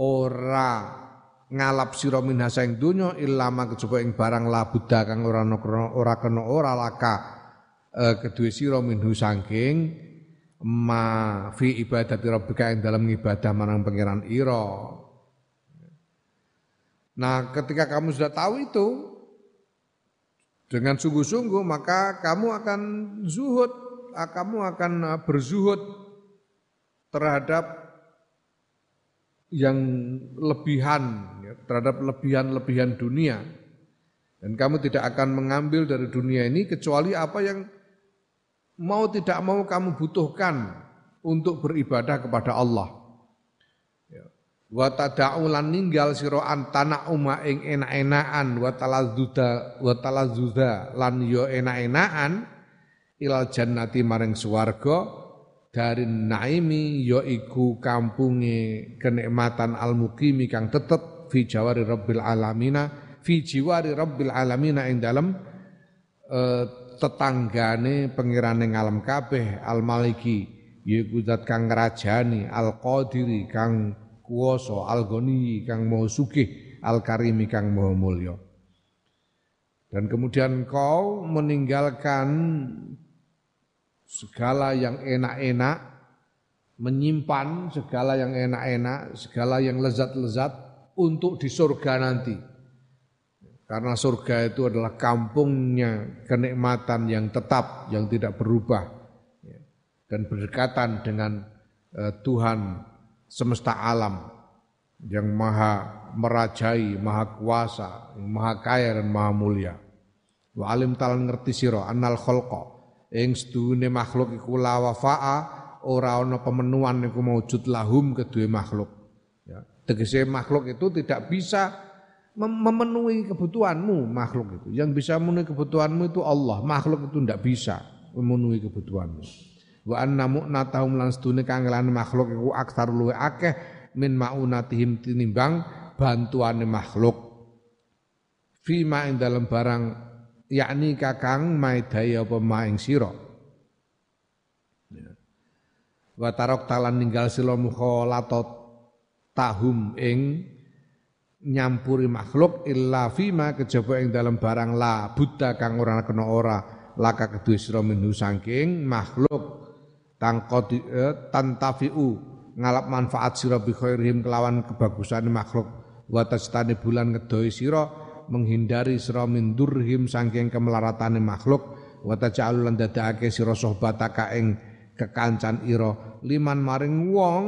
ora ngalap sira minha saing donya illa ma kejaba ing barang labuda kang ora ora kena ora laka e, kedue sira minhu saking ma fi ibadati rabbika ing dalam ibadah marang pangeran ira. Nah, ketika kamu sudah tahu itu dengan sungguh-sungguh maka kamu akan zuhud, kamu akan berzuhud terhadap yang lebihan terhadap lebihan-lebihan dunia. Dan kamu tidak akan mengambil dari dunia ini kecuali apa yang mau tidak mau kamu butuhkan untuk beribadah kepada Allah. Ya. Wa tada'ulan ninggal sira antana uma ing enak-enakan. Wa talazzuda wa talazzuda lan yo enak-enakan. Ilal jannati maring swarga. Dari naimi yaiku kampunge kenikmatan al mukimi kang tetep fi jawari rabbil alamina fi jiwari rabbil alamina ing dalem e, tetanggane pengirane ngalam kabeh al maliki yaiku zat kang ngrajani al qadiri kang kuwasa al ghani kang mau sugih al karimi kang mau mulya. Dan kemudian kau meninggalkan segala yang enak-enak, menyimpan segala yang enak-enak, segala yang lezat-lezat untuk di surga nanti. Karena surga itu adalah kampungnya kenikmatan yang tetap, yang tidak berubah. Dan berdekatan dengan eh, Tuhan semesta alam yang maha merajai, maha kuasa, yang maha kaya dan maha mulia. Wa alim talan ngerti siro annal kholqa ing sedune makhluk iku la wafaa ora ana pemenuhan iku maujud lahum kedue makhluk tegese makhluk itu tidak bisa memenuhi kebutuhanmu makhluk itu. Yang bisa memenuhi kebutuhanmu itu Allah. Makhluk itu tidak bisa memenuhi kebutuhanmu. Wa anna mu'natahum lan sedune kangelan makhluk iku aksar luwe akeh min maunatihim tinimbang bantuane makhluk. Fima ing dalam barang yakni kakang maidaya apa maing sira. Ya. Wa tarok talan ninggal sila mukhalatat tahum ing nyampuri makhluk illa fima kejaba ing dalam barang la buddha kang ora kena ora laka kedue sira minhu saking makhluk tangkoti eh, tantafiu ngalap manfaat sira bi khairihim kelawan kebagusan makhluk. Wa tajtani bulan ngedoi sira menghindari sira min durhim saking kemelaratane makhluk. Wa taj'alu lan dadake sira sohbataka ing kekancan ira. Liman maring wong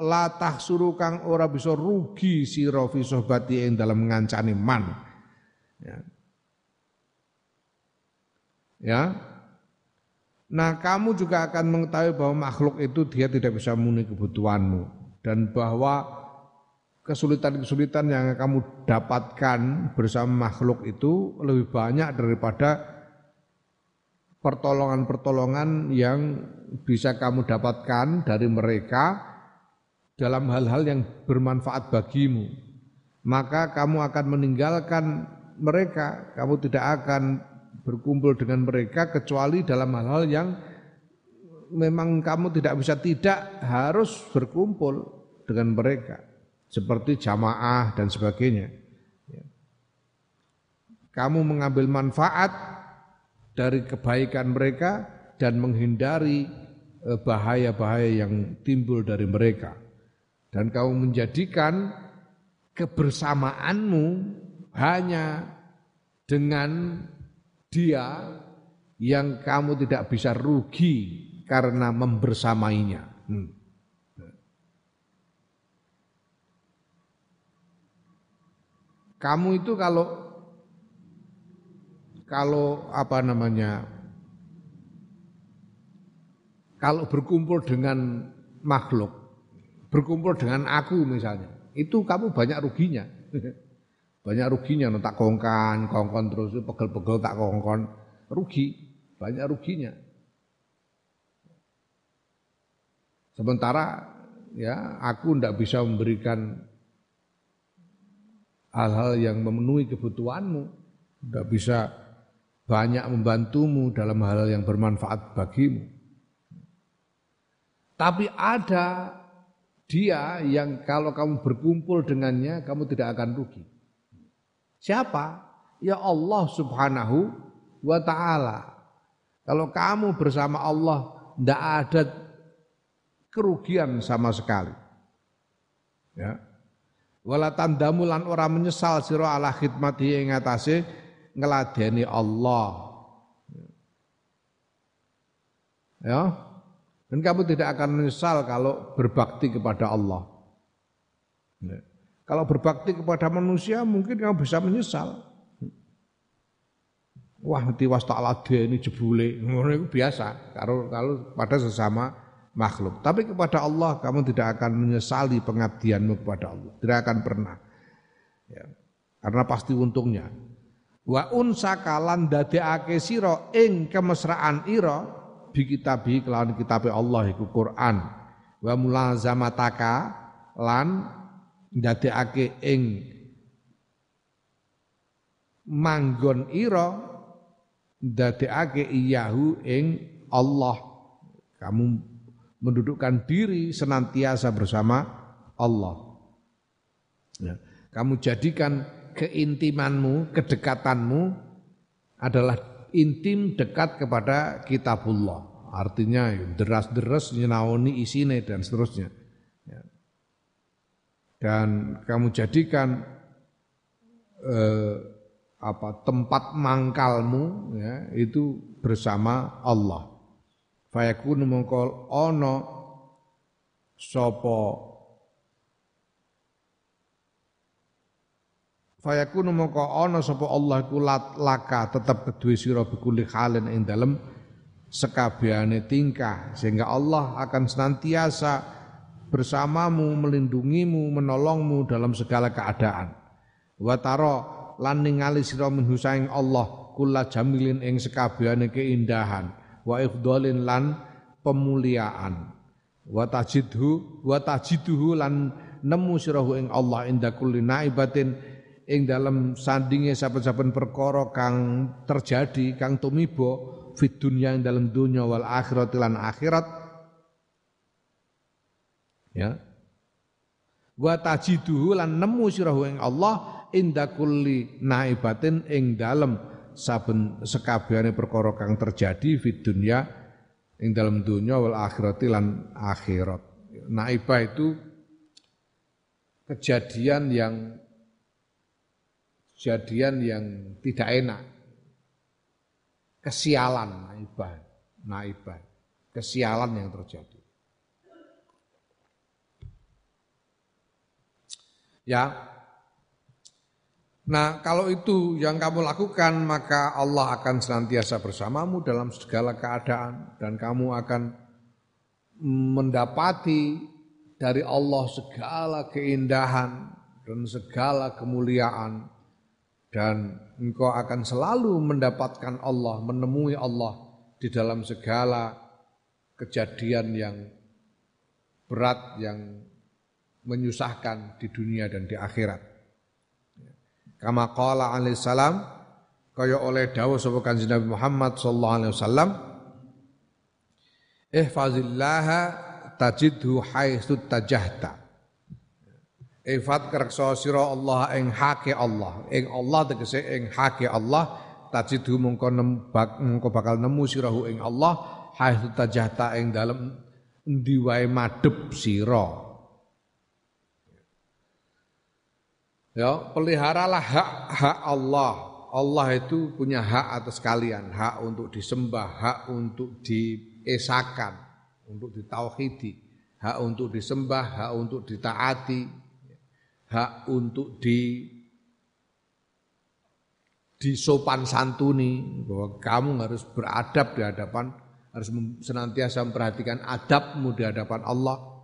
latah suruh kang ora bisa rugi sira fi sohbati ing dalam ngancani man. Ya. ya. Nah, kamu juga akan mengetahui bahwa makhluk itu dia tidak bisa memenuhi kebutuhanmu dan bahwa kesulitan-kesulitan yang kamu dapatkan bersama makhluk itu lebih banyak daripada pertolongan-pertolongan yang bisa kamu dapatkan dari mereka dalam hal-hal yang bermanfaat bagimu, maka kamu akan meninggalkan mereka, kamu tidak akan berkumpul dengan mereka kecuali dalam hal-hal yang memang kamu tidak bisa tidak harus berkumpul dengan mereka seperti jamaah dan sebagainya. Ya. Kamu mengambil manfaat dari kebaikan mereka dan menghindari eh, bahaya-bahaya yang timbul dari mereka dan kau menjadikan kebersamaanmu hanya dengan dia yang kamu tidak bisa rugi karena membersamainya. Hmm. Kamu itu kalau kalau apa namanya kalau berkumpul dengan makhluk berkumpul dengan aku misalnya, itu kamu banyak ruginya. banyak ruginya, no, tak kongkan, kongkon terus, pegel-pegel tak kongkon, rugi, banyak ruginya. Sementara ya aku tidak bisa memberikan hal-hal yang memenuhi kebutuhanmu, tidak bisa banyak membantumu dalam hal yang bermanfaat bagimu. Tapi ada dia yang kalau kamu berkumpul dengannya kamu tidak akan rugi. Siapa? Ya Allah Subhanahu wa taala. Kalau kamu bersama Allah tidak ada kerugian sama sekali. Ya. Wala tandamu lan ora menyesal sira ala khidmati ing atase ngeladeni Allah. Ya. Dan kamu tidak akan menyesal kalau berbakti kepada Allah. Kalau berbakti kepada manusia mungkin kamu bisa menyesal. Wah, tiwas tak ini jebule, itu biasa. Kalau kalau pada sesama makhluk. Tapi kepada Allah kamu tidak akan menyesali pengabdianmu kepada Allah. Tidak akan pernah. Ya. Karena pasti untungnya. Wa unsa kalan dadekake sira ing kemesraan ira bi kitabi kelawan kitabe Allah iku Quran. Wa mulazamataka lan ndadekake ing manggon ira ndadekake iyahu ing Allah. Kamu mendudukkan diri senantiasa bersama Allah. Ya. kamu jadikan keintimanmu kedekatanmu adalah intim dekat kepada kitabullah. Artinya deras-deras nyenaoni isine dan seterusnya. Ya. Dan kamu jadikan eh, apa tempat mangkalmu ya, itu bersama Allah. Fayakunu mengkol ono sopo Fayakunu mongko ana sapa Allah iku laka tetep kedue sira bikuli halin ing dalem sekabehane tingkah. Sehingga Allah akan senantiasa bersamamu melindungimu menolongmu dalam segala keadaan. Wa taro lan ningali sira minhu Allah kula jamilin ing sekabehane keindahan. Wa ifdhalin lan pemuliaan. Wa tajidhu wa tajiduhu lan nemu sirahu ing Allah inda kulli naibatin ing dalam sandinge saben-saben perkara kang terjadi kang tumiba fit dunya ing dalam dunya wal akhirat lan akhirat ya wa tajiduhu lan nemu sirahu ing Allah inda kulli naibatin ing dalem saben sekabehane perkara kang terjadi fit dunya ing dalam dunya wal akhirati lan akhirat. Naibah itu kejadian yang kejadian yang tidak enak. Kesialan naibah, naibah. Kesialan yang terjadi. Ya. Nah, kalau itu yang kamu lakukan, maka Allah akan senantiasa bersamamu dalam segala keadaan dan kamu akan mendapati dari Allah segala keindahan dan segala kemuliaan dan engkau akan selalu mendapatkan Allah, menemui Allah di dalam segala kejadian yang berat yang menyusahkan di dunia dan di akhirat. Kama qala alaihi salam kaya oleh dawuh sapa Nabi Muhammad sallallahu alaihi wasallam Ihfazillaha tajidhu haitsu tajahta. Ifat kereksa sira Allah ing hake Allah. Ing Allah tegese ing hake Allah tajidhu mungko nembak mungko bakal nemu sirahu ing Allah haitsu tajahta ing dalem endi wae madhep sira. Ya, peliharalah hak-hak Allah. Allah itu punya hak atas kalian, hak untuk disembah, hak untuk diesakan, untuk ditauhidi, hak untuk disembah, hak untuk ditaati, hak untuk di disopan santuni bahwa kamu harus beradab di hadapan harus senantiasa memperhatikan adabmu di hadapan Allah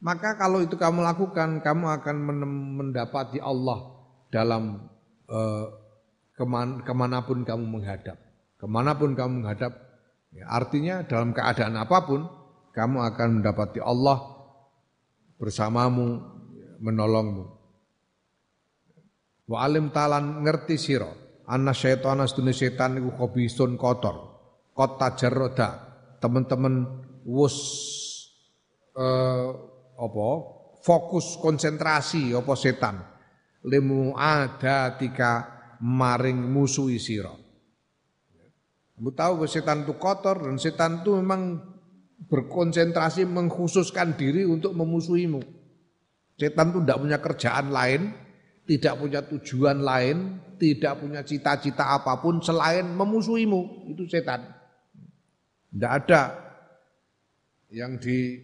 maka kalau itu kamu lakukan, kamu akan mendapati Allah dalam eh, keman, ke mana pun kamu menghadap. Ke mana pun kamu menghadap, ya, artinya dalam keadaan apa pun, kamu akan mendapati Allah bersamamu, menolongmu. Wa alim talan ngerti siro, anna syaitan asdune setan iku kobisun kotor, kota jaroda, teman-teman wus uh, apa fokus konsentrasi apa setan limu ada tika maring musuhi sira. Kamu tahu setan itu kotor dan setan itu memang berkonsentrasi mengkhususkan diri untuk memusuhimu. Setan itu tidak punya kerjaan lain, tidak punya tujuan lain, tidak punya cita-cita apa pun selain memusuhimu. Itu setan. Tidak ada yang di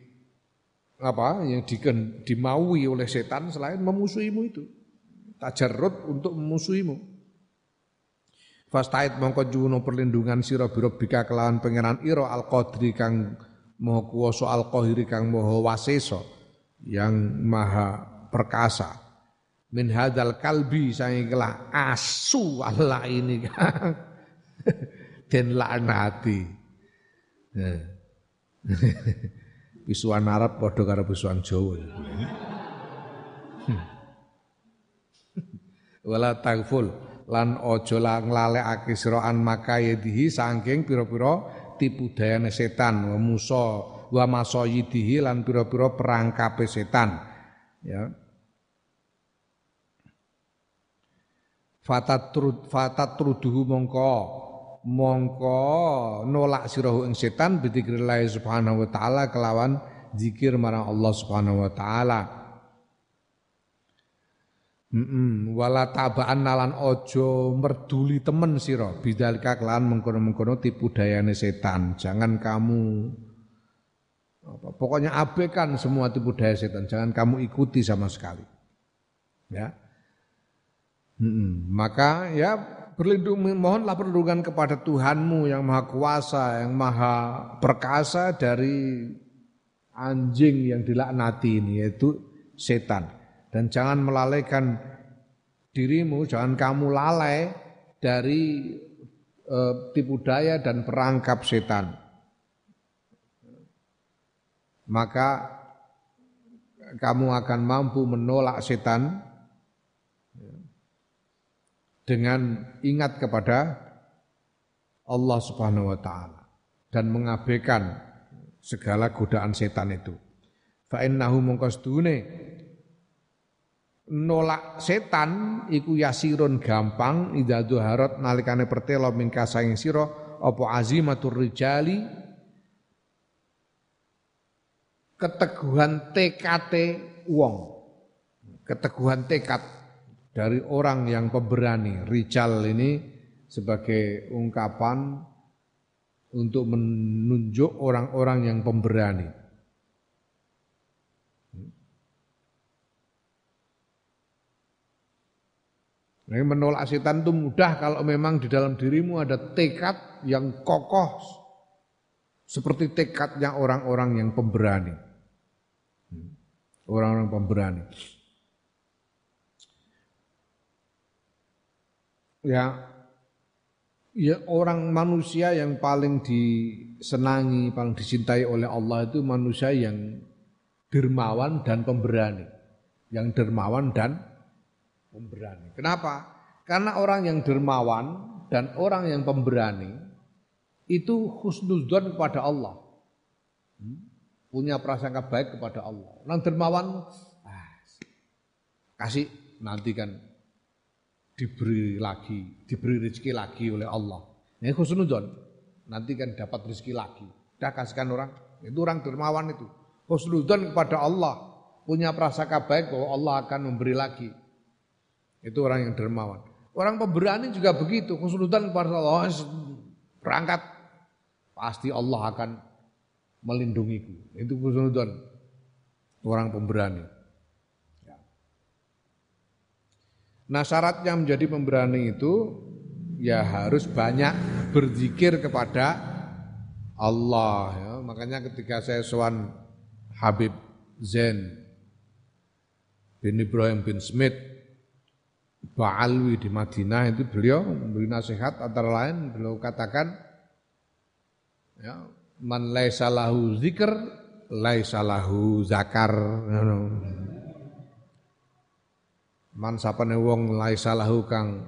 apa yang di, dimaui oleh setan selain memusuhimu itu. Tajarrud untuk memusuhimu. Fastait mongko juno perlindungan sira bika kelawan pangeran ira al qadri kang maha al qahiri kang maha wasesa yang maha perkasa. Min hadal kalbi sange kelah asu Allah ini den laknati. Pisuan Arab padha karo pisuan Jawa. Wala tagful lan aja la nglalekake sira an makayedihi saking pira-pira tipu dayane setan wa musa wa masayidihi lan pira-pira perangkape setan. Ya. Fatat trud fatat truduhu mongko mongko nolak sirahu ing setan bidzikrillah subhanahu wa taala kelawan zikir marang Allah subhanahu wa taala. Mm wala tabaan nalan ojo merduli temen sira bidalika kelawan mengkono-mengkono tipu dayane setan. Jangan kamu apa, pokoknya abaikan semua tipu daya setan, jangan kamu ikuti sama sekali. Ya. Mm Maka ya berlindung mohonlah perlindungan kepada Tuhanmu yang maha kuasa, yang maha perkasa dari anjing yang dilaknati ini yaitu setan. Dan jangan melalaikan dirimu, jangan kamu lalai dari e, tipu daya dan perangkap setan. Maka kamu akan mampu menolak setan dengan ingat kepada Allah Subhanahu wa taala dan mengabaikan segala godaan setan itu. Fa innahu mungkasdune nolak setan iku yasirun gampang idza duharat nalikane pertelo mingka saing sira apa azimatur rijali keteguhan TKT wong. Keteguhan tekad dari orang yang pemberani. Rijal ini sebagai ungkapan untuk menunjuk orang-orang yang pemberani. Nah, menolak setan itu mudah kalau memang di dalam dirimu ada tekad yang kokoh seperti tekadnya orang-orang yang pemberani. Orang-orang pemberani. Ya, ya orang manusia yang paling disenangi, paling dicintai oleh Allah itu manusia yang dermawan dan pemberani. Yang dermawan dan pemberani. Kenapa? Karena orang yang dermawan dan orang yang pemberani itu husnudzon kepada Allah. Punya prasangka baik kepada Allah. Orang dermawan ah, kasih nanti kan diberi lagi, diberi rezeki lagi oleh Allah. Ini husnudzon. Nanti kan dapat rezeki lagi. Dah kasihkan orang, itu orang dermawan itu. Husnudzon kepada Allah, punya prasangka baik bahwa Allah akan memberi lagi. Itu orang yang dermawan. Orang pemberani juga begitu, kesulitan kepada Allah berangkat pasti Allah akan melindungiku. Itu kesulitan orang pemberani. Ya. Nah syaratnya menjadi pemberani itu ya harus banyak berzikir kepada Allah. Ya. Makanya ketika saya sowan Habib Zain bin Ibrahim bin Smith Ba'alwi di Madinah itu beliau memberi nasihat antara lain beliau katakan ya, man laisa lahu zikr laisa zakar man sapane wong laisa lahu kang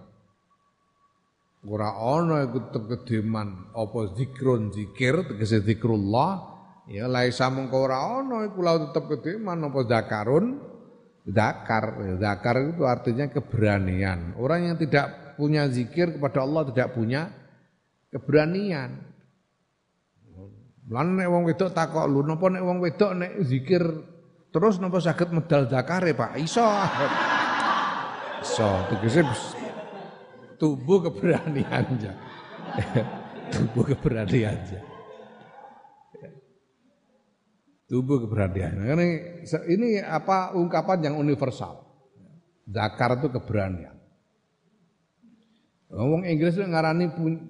ora ana iku tegedeman apa zikrun zikir tegese zikrullah ya laisa mengko ora ana iku lahu tetep kedeman apa zakarun Zakar, zakar itu artinya keberanian. Orang yang tidak punya zikir kepada Allah tidak punya keberanian. Lan nek wong wedok takok lu napa nek wong wedok nek zikir terus napa saged medal zakare Pak? Iso. Iso, tegese tubuh keberanian aja. tubuh keberanian aja tubuh keberanian. Ini, ini apa ungkapan yang universal. Zakar itu keberanian. Ngomong Inggris itu ngarani pun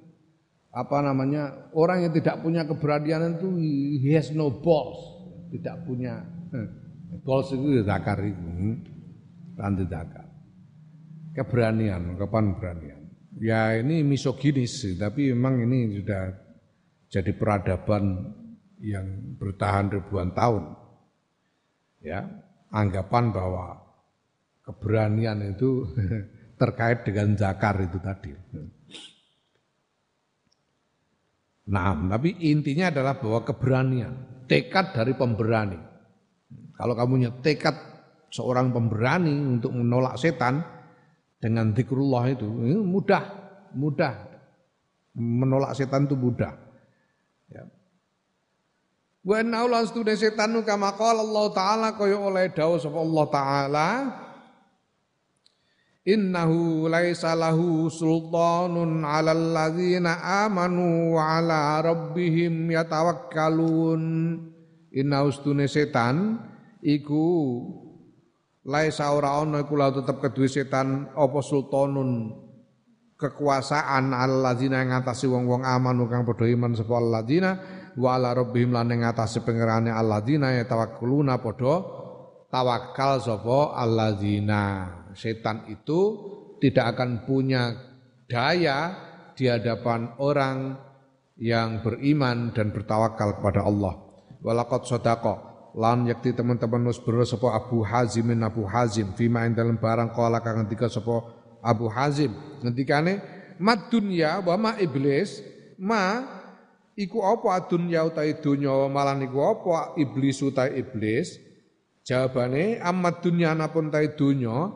apa namanya orang yang tidak punya keberanian itu he has no balls, tidak punya hmm, balls itu ya zakar itu, ranti hmm, zakar. Keberanian, kapan keberanian. Ya ini misoginis, tapi memang ini sudah jadi peradaban yang bertahan ribuan tahun. Ya, anggapan bahwa keberanian itu terkait dengan zakar itu tadi. Nah, tapi intinya adalah bahwa keberanian, tekad dari pemberani. Kalau kamu punya tekad seorang pemberani untuk menolak setan dengan zikrullah itu, mudah, mudah. Menolak setan itu mudah. Ya. Wa inna lan stune setan kama qala Allah taala kaya oleh dawuh sapa Allah taala Innahu laisa lahu sultanun 'alal amanu wa 'ala rabbihim yatawakkalun. Inna ustune setan iku laisa ora ana iku tetep kedue setan apa sultanun. Kekuasaan 'alal ladzina ngatasi wong-wong amanu kang padha iman sapa alladzina wa ala rabbihim lan ing atase pangerane alladzina yatawakkaluna padha tawakal sapa alladzina. Setan itu tidak akan punya daya di hadapan orang yang beriman dan bertawakal kepada Allah. Walakot sodako lan yakti teman-teman nus bero sapa Abu Hazim Abu Hazim. Fima ing dalam barang kala kang ngendika sapa Abu Hazim. Ngendikane mad dunya wa ma iblis. Ma iku apa dunya utahe dunya malan iku apa? Iblis utahe iblis jawabane amat dunya napun tahe dunya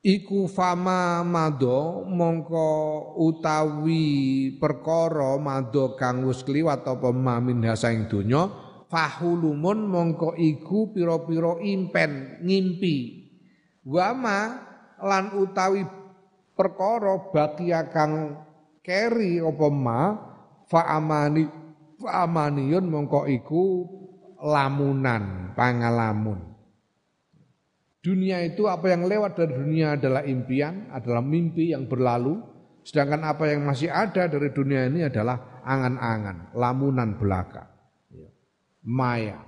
iku fama mado mongko utawi perkara mado kang wis kliwat apa mamin hasaing donya fahulumun mongko iku pira-pira impen ngimpi. Wama lan utawi perkara bakia kang keri apa ma fa amani fa amaniyun mongko iku lamunan pangalamun. Dunia itu apa yang lewat dari dunia adalah impian adalah mimpi yang berlalu. Sedangkan apa yang masih ada dari dunia ini adalah angan-angan lamunan belaka. Maya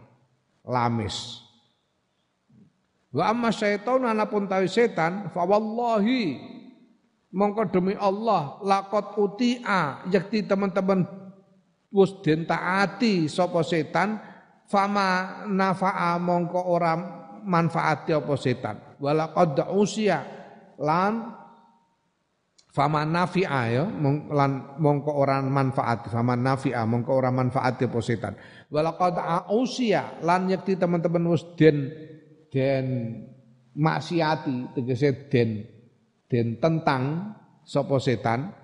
lamis. Wa amma syaitan anapun tawi setan fa wallahi mongko demi Allah lakot utia yakti teman-teman wis den taati sapa setan fama nafa'a mongko ora manfaati apa setan. Wala qad usia lan fama nafi'a ya lan mongko ora manfaat fama nafi'a mongko ora manfaati apa setan. Wala qad usia lan yakti teman-teman wis den den maksiati tegese den den tentang sapa setan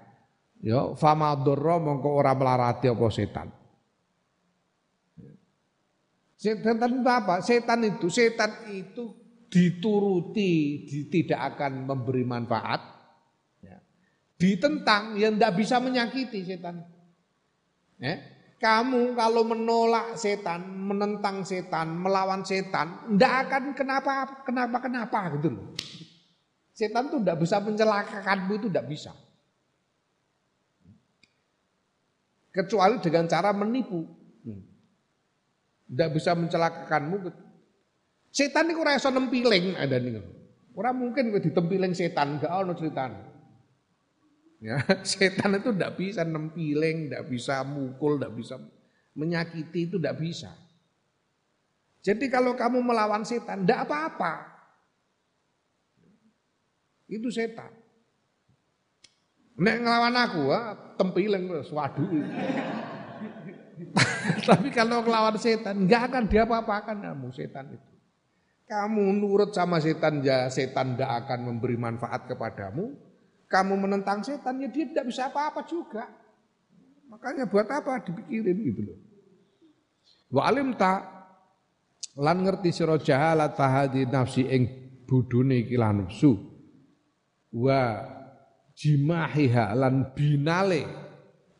ya fama dzarra mongko ora melarati apa setan Setan itu apa? Setan itu, setan itu dituruti, di, tidak akan memberi manfaat. Ya. Ditentang, yang tidak bisa menyakiti setan. Ya. Kamu kalau menolak setan, menentang setan, melawan setan, tidak akan kenapa, kenapa, kenapa gitu loh. Setan itu tidak bisa mencelakakanmu itu tidak bisa. Kecuali dengan cara menipu. Tidak bisa mencelakakanmu. Setan itu rasa nempiling ada nih. Orang mungkin ditempiling setan, enggak ono ceritanya. Ya, setan itu tidak bisa nempiling, tidak bisa mukul, tidak bisa menyakiti itu tidak bisa. Jadi kalau kamu melawan setan, tidak apa-apa. Itu setan. Nek ngelawan aku, tempiling waduh. Tapi kalau ngelawan setan, nggak akan diapa-apakan kamu setan itu. Kamu nurut sama setan, ya setan tidak akan memberi manfaat kepadamu. Kamu menentang setan, ya dia tidak bisa apa-apa juga. Makanya buat apa dipikirin gitu loh. Wa alim tak lan ngerti sira jahalat fahadi nafsi ing budune iki nafsu wa jimahiha lan binale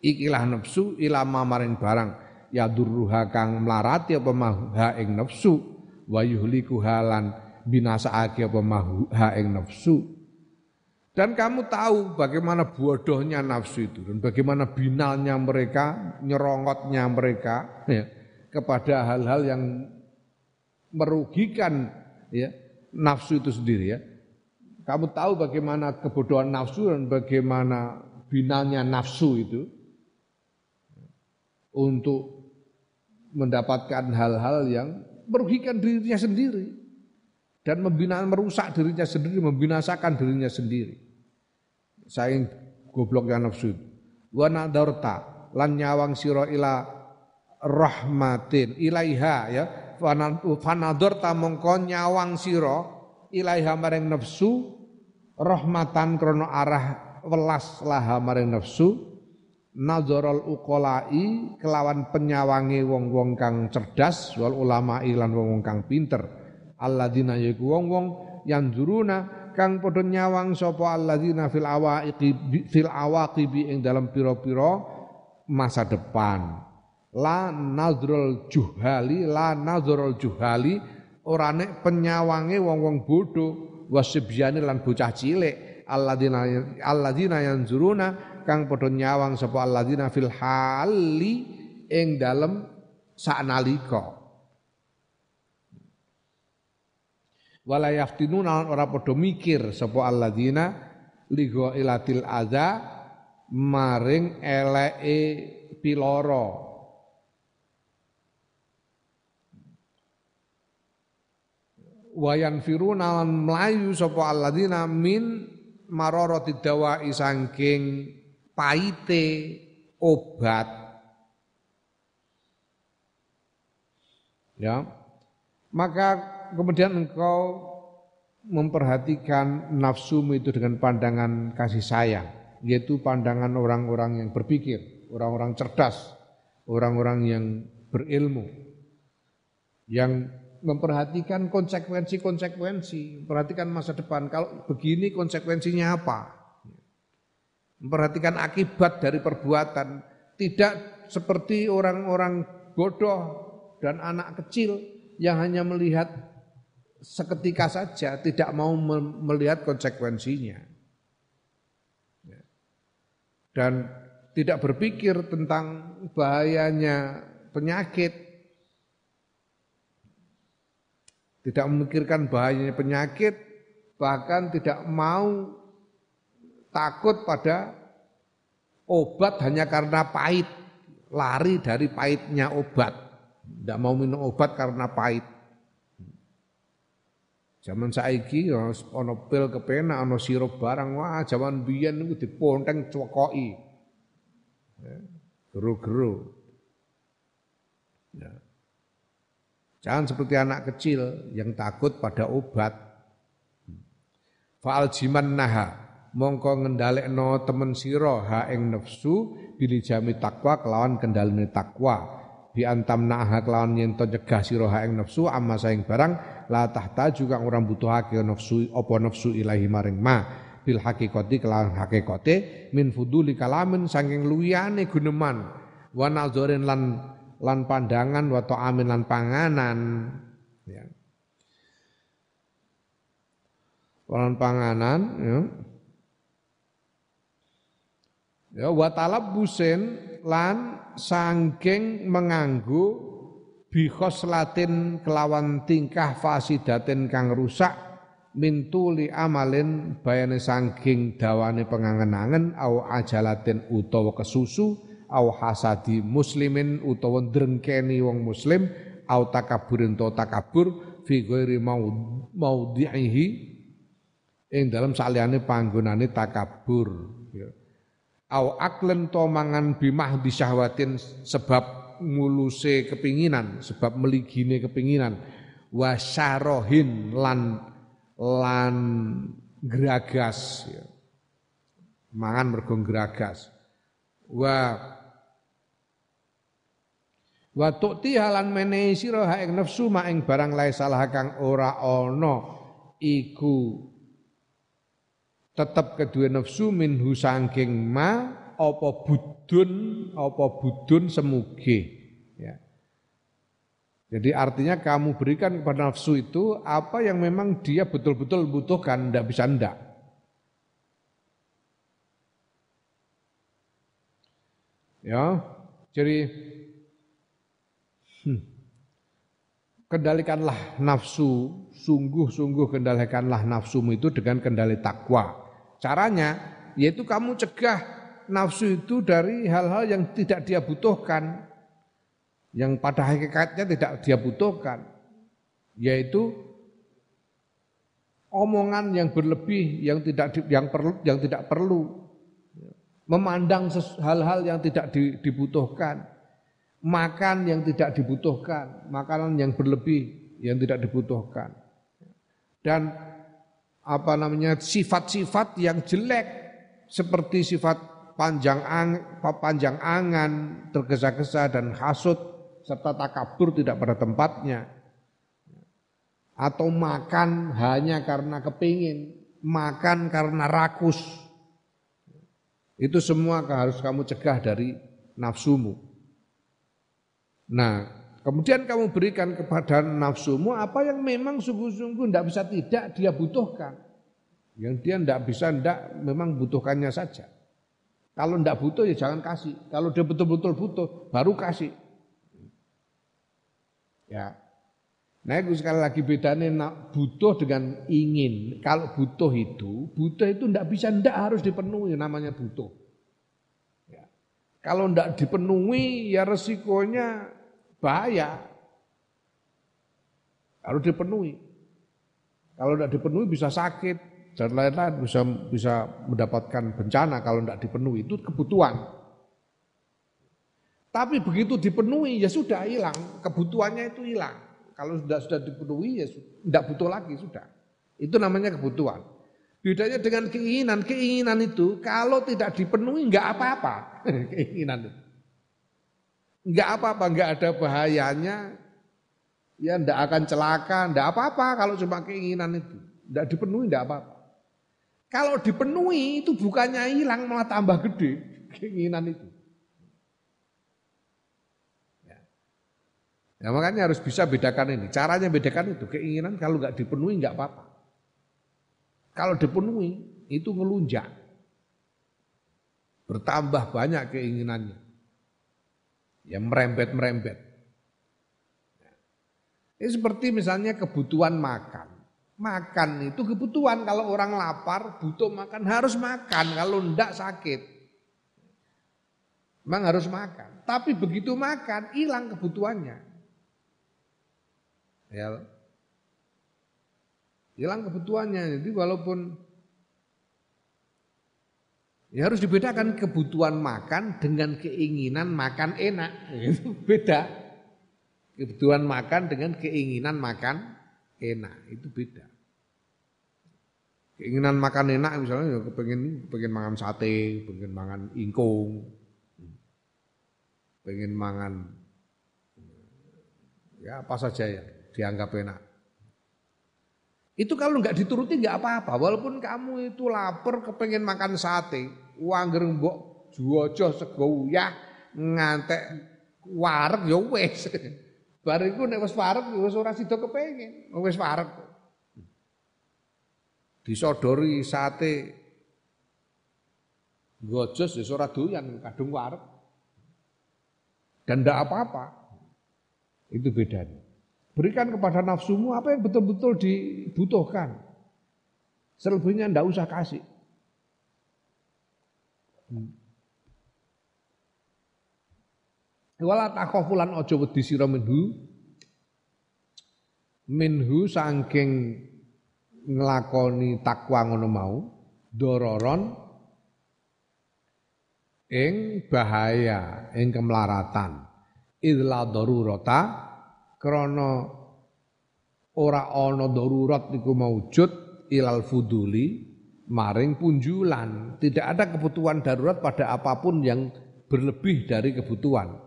ikilah nafsu ila mamaring barang. Ya durruha kang mlarati apa maha ing nafsu. Wa yuhliku halan binasaake apa maha ing nafsu. Dan kamu tahu bagaimana bodohnya nafsu itu dan bagaimana binalnya mereka, nyerongotnya mereka ya, kepada hal-hal yang merugikan ya, nafsu itu sendiri ya. Kamu tahu bagaimana kebodohan nafsu dan bagaimana binanya nafsu itu untuk mendapatkan hal-hal yang merugikan dirinya sendiri dan membina merusak dirinya sendiri, membinasakan dirinya sendiri. Saing gobloknya nafsu. Wa nadarta lan nyawang sira ila rahmatin ilaiha ya fanadorta mongko nyawang sira ilaiha maring nafsu rahmatan krono arah welas laha maring nafsu nazarul uqolai kelawan penyawangi wong-wong kang cerdas wal ulama lan wong-wong kang pinter. Alladzina yaiku wong-wong yang juruna kang padha nyawang sapa alladzina fil awaiqi fil awaqibi ing dalam pira-pira masa depan. La nazrul juhali la nazrul juhali ora nek penyawange wong-wong bodoh wasibyani lan bocah cilik. Alladzina alladzina yanzuruna kang padha nyawang sapa alladzina fil hali ing dalem saknalika. Wala yaftinuna ora padha mikir sapa alladzina ligo ilatil adza maring eleke piloro. Wayan firuna lan mlayu sapa alladzina min mararati dawai saking paite obat ya maka kemudian engkau memperhatikan nafsumu itu dengan pandangan kasih sayang yaitu pandangan orang-orang yang berpikir orang-orang cerdas orang-orang yang berilmu yang memperhatikan konsekuensi-konsekuensi, perhatikan masa depan. Kalau begini konsekuensinya apa? Memperhatikan akibat dari perbuatan, tidak seperti orang-orang bodoh dan anak kecil yang hanya melihat seketika saja, tidak mau melihat konsekuensinya. Dan tidak berpikir tentang bahayanya penyakit, tidak memikirkan bahayanya penyakit, bahkan tidak mau takut pada obat hanya karena pahit, lari dari pahitnya obat. Tidak mau minum obat karena pahit. Zaman saiki ya ono pil kepena, ono sirup barang, wah zaman biyen niku diponteng cokoki. Ya, geru-geru. Ya. Jangan seperti anak kecil yang takut pada obat. Fa'al jiman naha mongko ngendalekno temen sira ha ing nafsu bili jami takwa kelawan kendalene takwa bi antam naha kelawan yen to nyegah sira ha ing nafsu amma saing barang la tahta juga orang butuhake nafsu apa nafsu ilahi maring ma bil hakikati kelawan hakikate min fuduli kalamin saking luyane guneman wa nazorin lan lan pandangan wa amin lan panganan ya. Lan panganan ya. Ya wa busen lan sangking menganggu bihos latin kelawan tingkah fasidatin kang rusak mintuli amalin bayane sangking dawane pengangen-angen au ajalatin utawa kesusu au hasadi muslimin utawa drengkeni wong muslim au takaburin to takabur fi ghairi maudhihi ing dalam saliyane panggonane takabur. Au aklen to mangan bimah disyahwatin sebab nguluse kepinginan sebab meligine kepinginan wasyarohin lan lan geragas ya. mangan mergo geragas wa Wa tu'ti halan menehi sira ing nafsu ma ing barang lae salah kang ora ana iku tetep kedua nafsu minhu sangking ma apa budun apa budun semuge ya. Jadi artinya kamu berikan kepada nafsu itu apa yang memang dia betul-betul butuhkan, tidak bisa ndak. Ya, jadi Hmm. Kendalikanlah nafsu, sungguh-sungguh kendalikanlah nafsumu itu dengan kendali takwa. Caranya yaitu kamu cegah nafsu itu dari hal-hal yang tidak dia butuhkan, yang pada hakikatnya tidak dia butuhkan, yaitu omongan yang berlebih yang tidak yang perlu yang tidak perlu. Memandang hal-hal yang tidak dibutuhkan. Makan yang tidak dibutuhkan, makanan yang berlebih yang tidak dibutuhkan. Dan apa namanya sifat-sifat yang jelek seperti sifat panjang ang, panjang angan, tergesa-gesa dan hasut serta takabur tidak pada tempatnya. Atau makan hanya karena kepingin, makan karena rakus. Itu semua harus kamu cegah dari nafsumu. Nah, kemudian kamu berikan kepada nafsumu apa yang memang sungguh-sungguh tidak bisa tidak dia butuhkan. Yang dia tidak bisa tidak memang butuhkannya saja. Kalau tidak butuh ya jangan kasih. Kalau dia betul-betul butuh baru kasih. Ya. Nah, itu sekali lagi bedanya butuh dengan ingin. Kalau butuh itu, butuh itu tidak bisa, tidak harus dipenuhi namanya butuh. Ya. Kalau tidak dipenuhi, ya resikonya bahaya. Harus dipenuhi. Kalau tidak dipenuhi bisa sakit dan lain-lain bisa bisa mendapatkan bencana kalau tidak dipenuhi itu kebutuhan. Tapi begitu dipenuhi ya sudah hilang, kebutuhannya itu hilang. Kalau sudah sudah dipenuhi ya tidak butuh lagi sudah. Itu namanya kebutuhan. Bedanya dengan keinginan, keinginan itu kalau tidak dipenuhi nggak apa-apa. keinginan itu. Nggak apa-apa, nggak ada bahayanya. Ya ndak akan celaka, ndak apa-apa kalau cuma keinginan itu. Ndak dipenuhi ndak apa-apa. Kalau dipenuhi itu bukannya hilang malah tambah gede keinginan itu. Ya makanya harus bisa bedakan ini. Caranya bedakan itu. Keinginan kalau nggak dipenuhi nggak apa-apa. Kalau dipenuhi itu ngelunjak. Bertambah banyak keinginannya. Ya merembet-merembet. Ini seperti misalnya kebutuhan makan. Makan itu kebutuhan. Kalau orang lapar butuh makan harus makan. Kalau ndak sakit. Memang harus makan. Tapi begitu makan hilang kebutuhannya. Ya. Hilang kebutuhannya. Jadi walaupun ya harus dibedakan kebutuhan makan dengan keinginan makan enak. Itu beda. Kebutuhan makan dengan keinginan makan enak itu beda. Keinginan makan enak misalnya ya kepengen pengen makan sate, pengen makan ingkung, pengen makan ya apa saja ya dianggap enak. Itu kalau nggak dituruti nggak apa-apa. Walaupun kamu itu lapar kepengen makan sate, uang mbok juojo sego ya ngantek warek ya wis. Bar iku nek wis warek ya wis ora sida kepengin, wis warek. Disodori sate gojos ya ora doyan kadung warek. Dan ndak apa-apa. Itu bedanya. Berikan kepada nafsumu apa yang betul-betul dibutuhkan. Selebihnya ndak usah kasih. Hmm. Wala takhafulan aja wedi sira minhu minhu saking nglakoni takwa ngono mau dororon ing bahaya ing kemlaratan idla darurata krana ora ana darurat iku maujud ilal fuduli maring punjulan. Tidak ada kebutuhan darurat pada apa pun yang berlebih dari kebutuhan.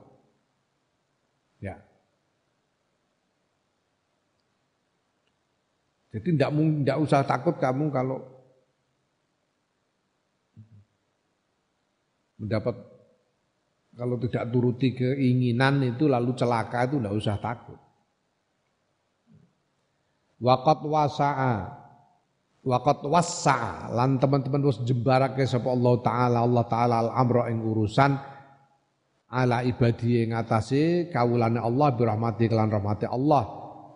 Ya. Jadi tidak tidak usah takut kamu kalau mendapat kalau tidak turuti keinginan itu lalu celaka itu tidak usah takut. Waqat wasa'a Waqat wasa'a lan teman-teman wis jembarake sapa Allah taala Allah taala al amra ing urusan ala ibadi ing atase kawulane Allah bi rahmati kelan rahmati Allah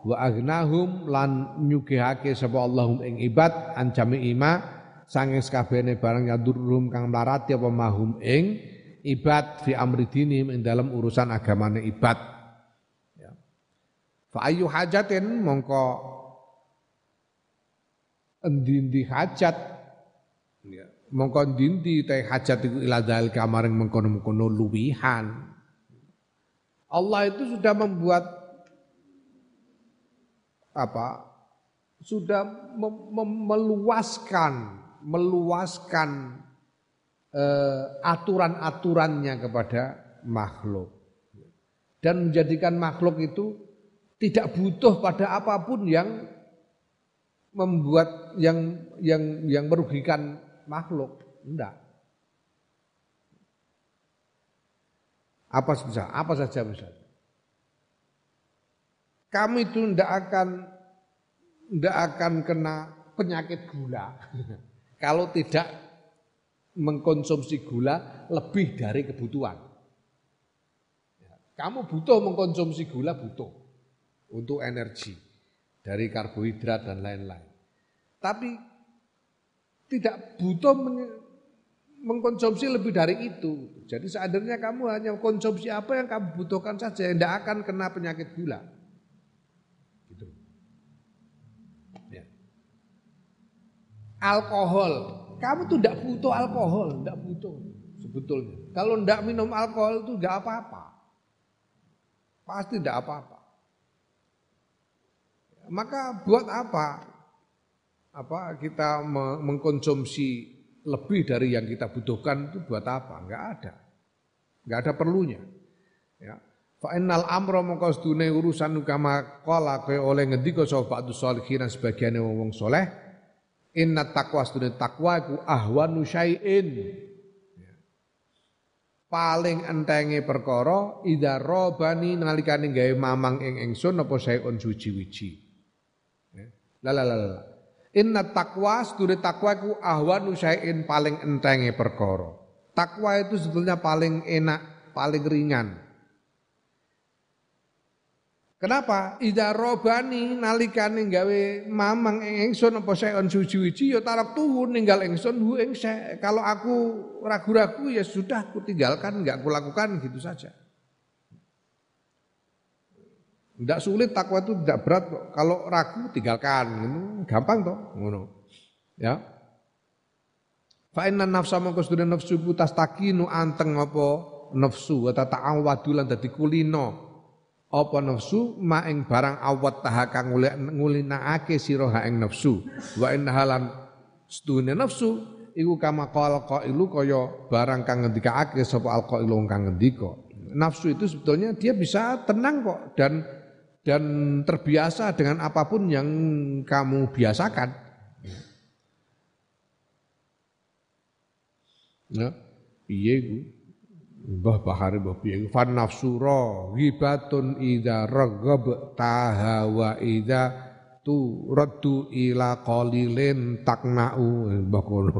wa aghnahum lan nyugihake sapa Allahum ing ibad an ima sange sakabehane barang yadurum kang mlarati apa mahum ing ibad fi amri dinim ing dalam urusan agamane ibad ya. fa ayu hajatin mongko endi-endi hajat. Ya. mongko endi te hajat iku ila dal kamaring mengkono-mengkono luwihan. Allah itu sudah membuat apa sudah mem mem meluaskan meluaskan eh, aturan-aturannya kepada makhluk. Dan menjadikan makhluk itu tidak butuh pada apa pun yang membuat yang yang yang merugikan makhluk. Enggak. Apa saja, apa saja bisa. Kamu itu tidak akan tidak akan kena penyakit gula kalau tidak mengkonsumsi gula lebih dari kebutuhan. Kamu butuh mengkonsumsi gula butuh untuk energi. dari karbohidrat dan lain-lain. Tapi tidak butuh mengkonsumsi lebih dari itu. Jadi seandainya kamu hanya konsumsi apa yang kamu butuhkan saja, tidak akan kena penyakit gula. Gitu. Ya. Alkohol, kamu tuh tidak butuh alkohol, tidak butuh sebetulnya. Kalau tidak minum alkohol itu tidak apa-apa, pasti tidak apa-apa. Maka buat apa? Apa kita mengkonsumsi lebih dari yang kita butuhkan itu buat apa? Enggak ada. Enggak ada perlunya. Ya. Fa innal amra mongko sedune urusan kama qala kaya oleh ngendika sapa ba'du sholihin sebagian wong soleh inna taqwa sedune takwa iku ahwanu syai'in ya. paling entenge perkara idza robani nalikane gawe mamang ing ingsun apa syai'un suci-wiji ya. la la la la Inna takwa sedure takwa iku ahwanu syai'in paling entenge perkara. Takwa itu sebetulnya paling enak, paling ringan. Kenapa? Ida robani nalikane gawe mamang ing ingsun apa syai'un suci-wiji ya tarak tuhu ninggal ingsun hu ing Kalau aku ragu-ragu ya sudah aku tinggalkan, enggak aku lakukan gitu saja. Tidak sulit takwa itu tidak berat kok. Kalau ragu tinggalkan, gampang toh, ngono. Ya. Fa inna nafsa mongko sedene nafsu ku tastakinu anteng apa nafsu wa ta'awadu lan dadi kulino apa nafsu ma ing barang awat taha kang ngulinakake sira ha ing nafsu wa inna halan sedune nafsu iku kama qala qailu kaya barang kang ngendikake sapa alqailu kang ngendika nafsu itu sebetulnya dia bisa tenang kok dan dan terbiasa dengan apa pun yang kamu biasakan. Ya, piye iku? Mbah Bahari mbah piye iku? Fan nafsura ghibatun idza raghab taha wa idza tu raddu ila qalilin takna'u mbah kono.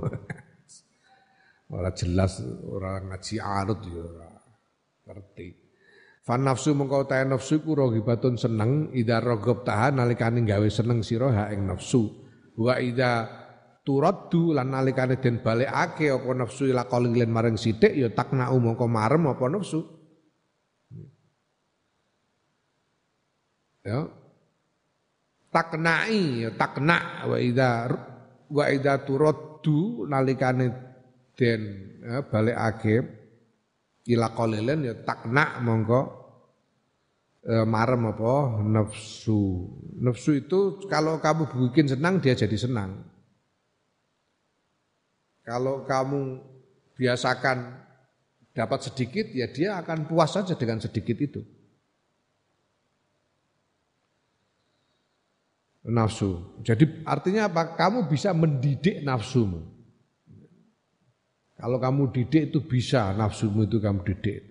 Ora jelas ora ngaji arut ya ora ngerti. Fan nafsu mengkau ta nafsu ku rogibatun seneng ida rogob tahan nalikane gawe seneng sira ha ing nafsu. Wa ida turaddu lan nalikane den balekake apa nafsu ila qalilin maring sithik ya takna mongko marem apa nafsu. Ya. Taknai ya takna wa ida wa ida turaddu nalikane den ya, ila qalilan ya takna mongko e, marem apa nafsu. Nafsu itu kalau kamu bikin senang dia jadi senang. Kalau kamu biasakan dapat sedikit ya dia akan puas saja dengan sedikit itu. Nafsu. Jadi artinya apa? Kamu bisa mendidik nafsumu. Kalau kamu didik itu bisa nafsumu itu kamu didik.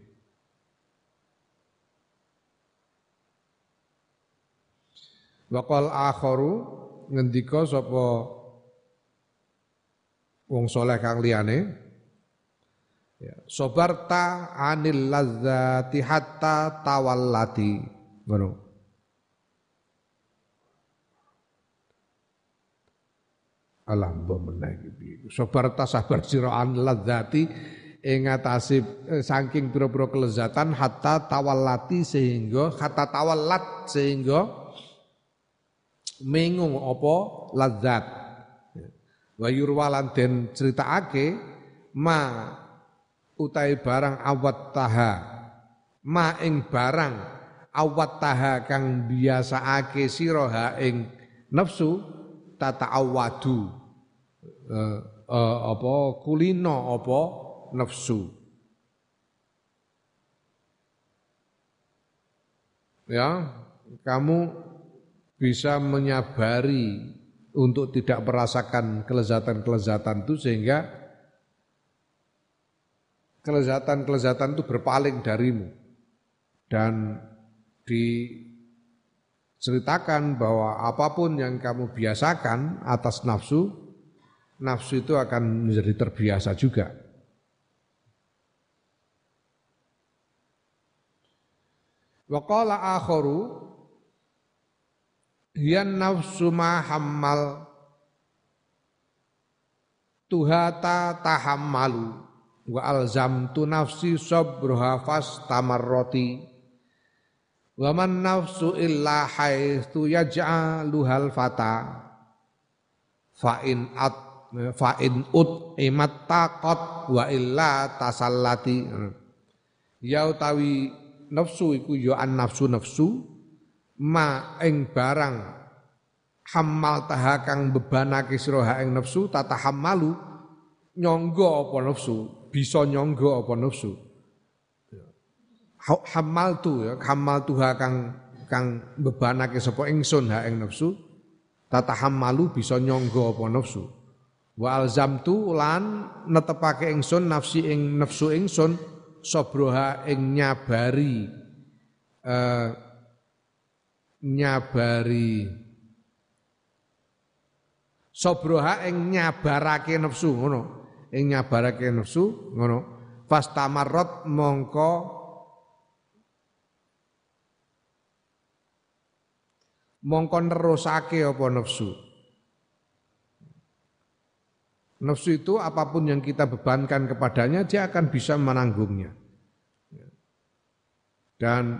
Wakal akharu ngendika sapa wong soleh kang liyane? Ya, sobarta anil ladzati hatta tawallati. Ngono alam mbok menaiki piye sabar tasabar sira an ladzati ing atase eh, saking pira-pira kelezatan hatta tawallati sehingga hatta tawallat sehingga mengung apa ladzat wa yurwalan den critakake ma utai barang awat taha ma ing barang awat taha kang biasaake sira ha ing nafsu tata'awadu uh, uh, apa kulino apa nafsu. Ya kamu bisa menyabari untuk tidak merasakan kelezatan-kelezatan itu sehingga kelezatan-kelezatan itu berpaling darimu. Dan di ceritakan bahwa apa pun yang kamu biasakan atas nafsu, nafsu itu akan menjadi terbiasa juga. Waqala akharu Hiyan nafsu ma hammal tuhata tahammalu wa alzamtu nafsi sabruha tamarroti wa man nafsu illa haitsu yaj'aluhal fata fa in at fa in ut imat taqat wa illa tasallati. Ya utawi nafsu iku ya an nafsu nafsu ma ing barang hamal taha kang bebanake sira ing nafsu tatahammalu nyangga apa nafsu bisa nyangga apa nafsu. Hamal tu ya hamal tuha kang kang bebanake sapa ingsun ha ing nafsu tatahammalu bisa nyangga apa nafsu wa alzamtu lan netepake ingsun nafsi ing nafsu ingsun sabroha ing nyabari uh, nyabari Sobroha ing nyabarake nafsu ngono. Ing nyabarake nafsu ngono. Fastamarrot mongko mongko nerusake apa nafsu. Nafsu itu apa pun yang kita bebankan kepadanya dia akan bisa menanggungnya. Dan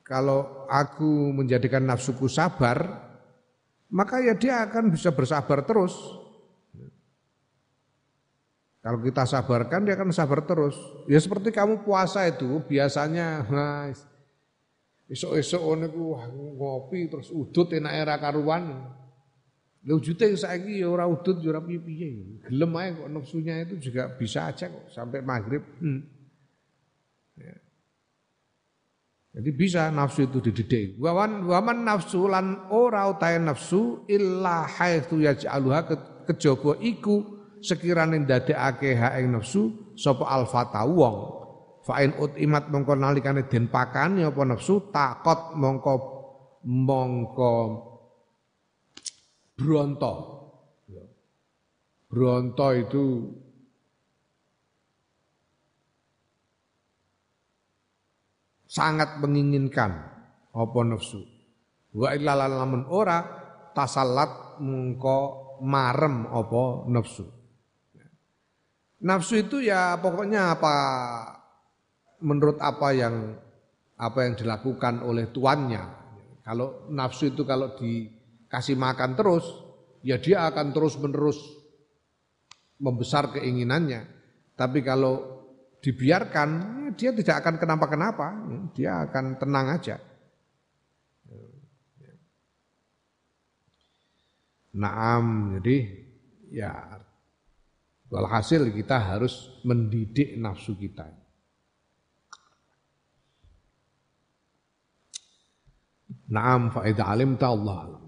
kalau aku menjadikan nafsuku sabar, maka ya dia akan bisa bersabar terus. Kalau kita sabarkan dia akan sabar terus. Ya seperti kamu puasa itu biasanya nah, esok-esok ngopi terus udut enak era karuan. Lha ujute saiki ya ora udut ya ora piye-piye. Gelem ae kok nafsunya itu juga bisa aja kok sampai maghrib. Hmm. Ya. Jadi bisa nafsu itu dididik. Wawan waman nafsu lan ora utahe nafsu illa haitsu yaj'aluha kejaba iku sekirane ndadekake ha ing nafsu sapa alfata wong. Fa in utimat mongko nalikane den pakani apa nafsu takot mongko mongko bronto. Bronto itu sangat menginginkan apa nafsu. Wa illa lamun ora tasallat mengko marem apa nafsu. Nafsu itu ya pokoknya apa menurut apa yang apa yang dilakukan oleh tuannya. Kalau nafsu itu kalau dikasih makan terus, ya dia akan terus-menerus membesar keinginannya. Tapi kalau dibiarkan, ya dia tidak akan kenapa-kenapa, ya, dia akan tenang aja. Naam, jadi ya walhasil kita harus mendidik nafsu kita. Naam faedah alim ta Allah alam.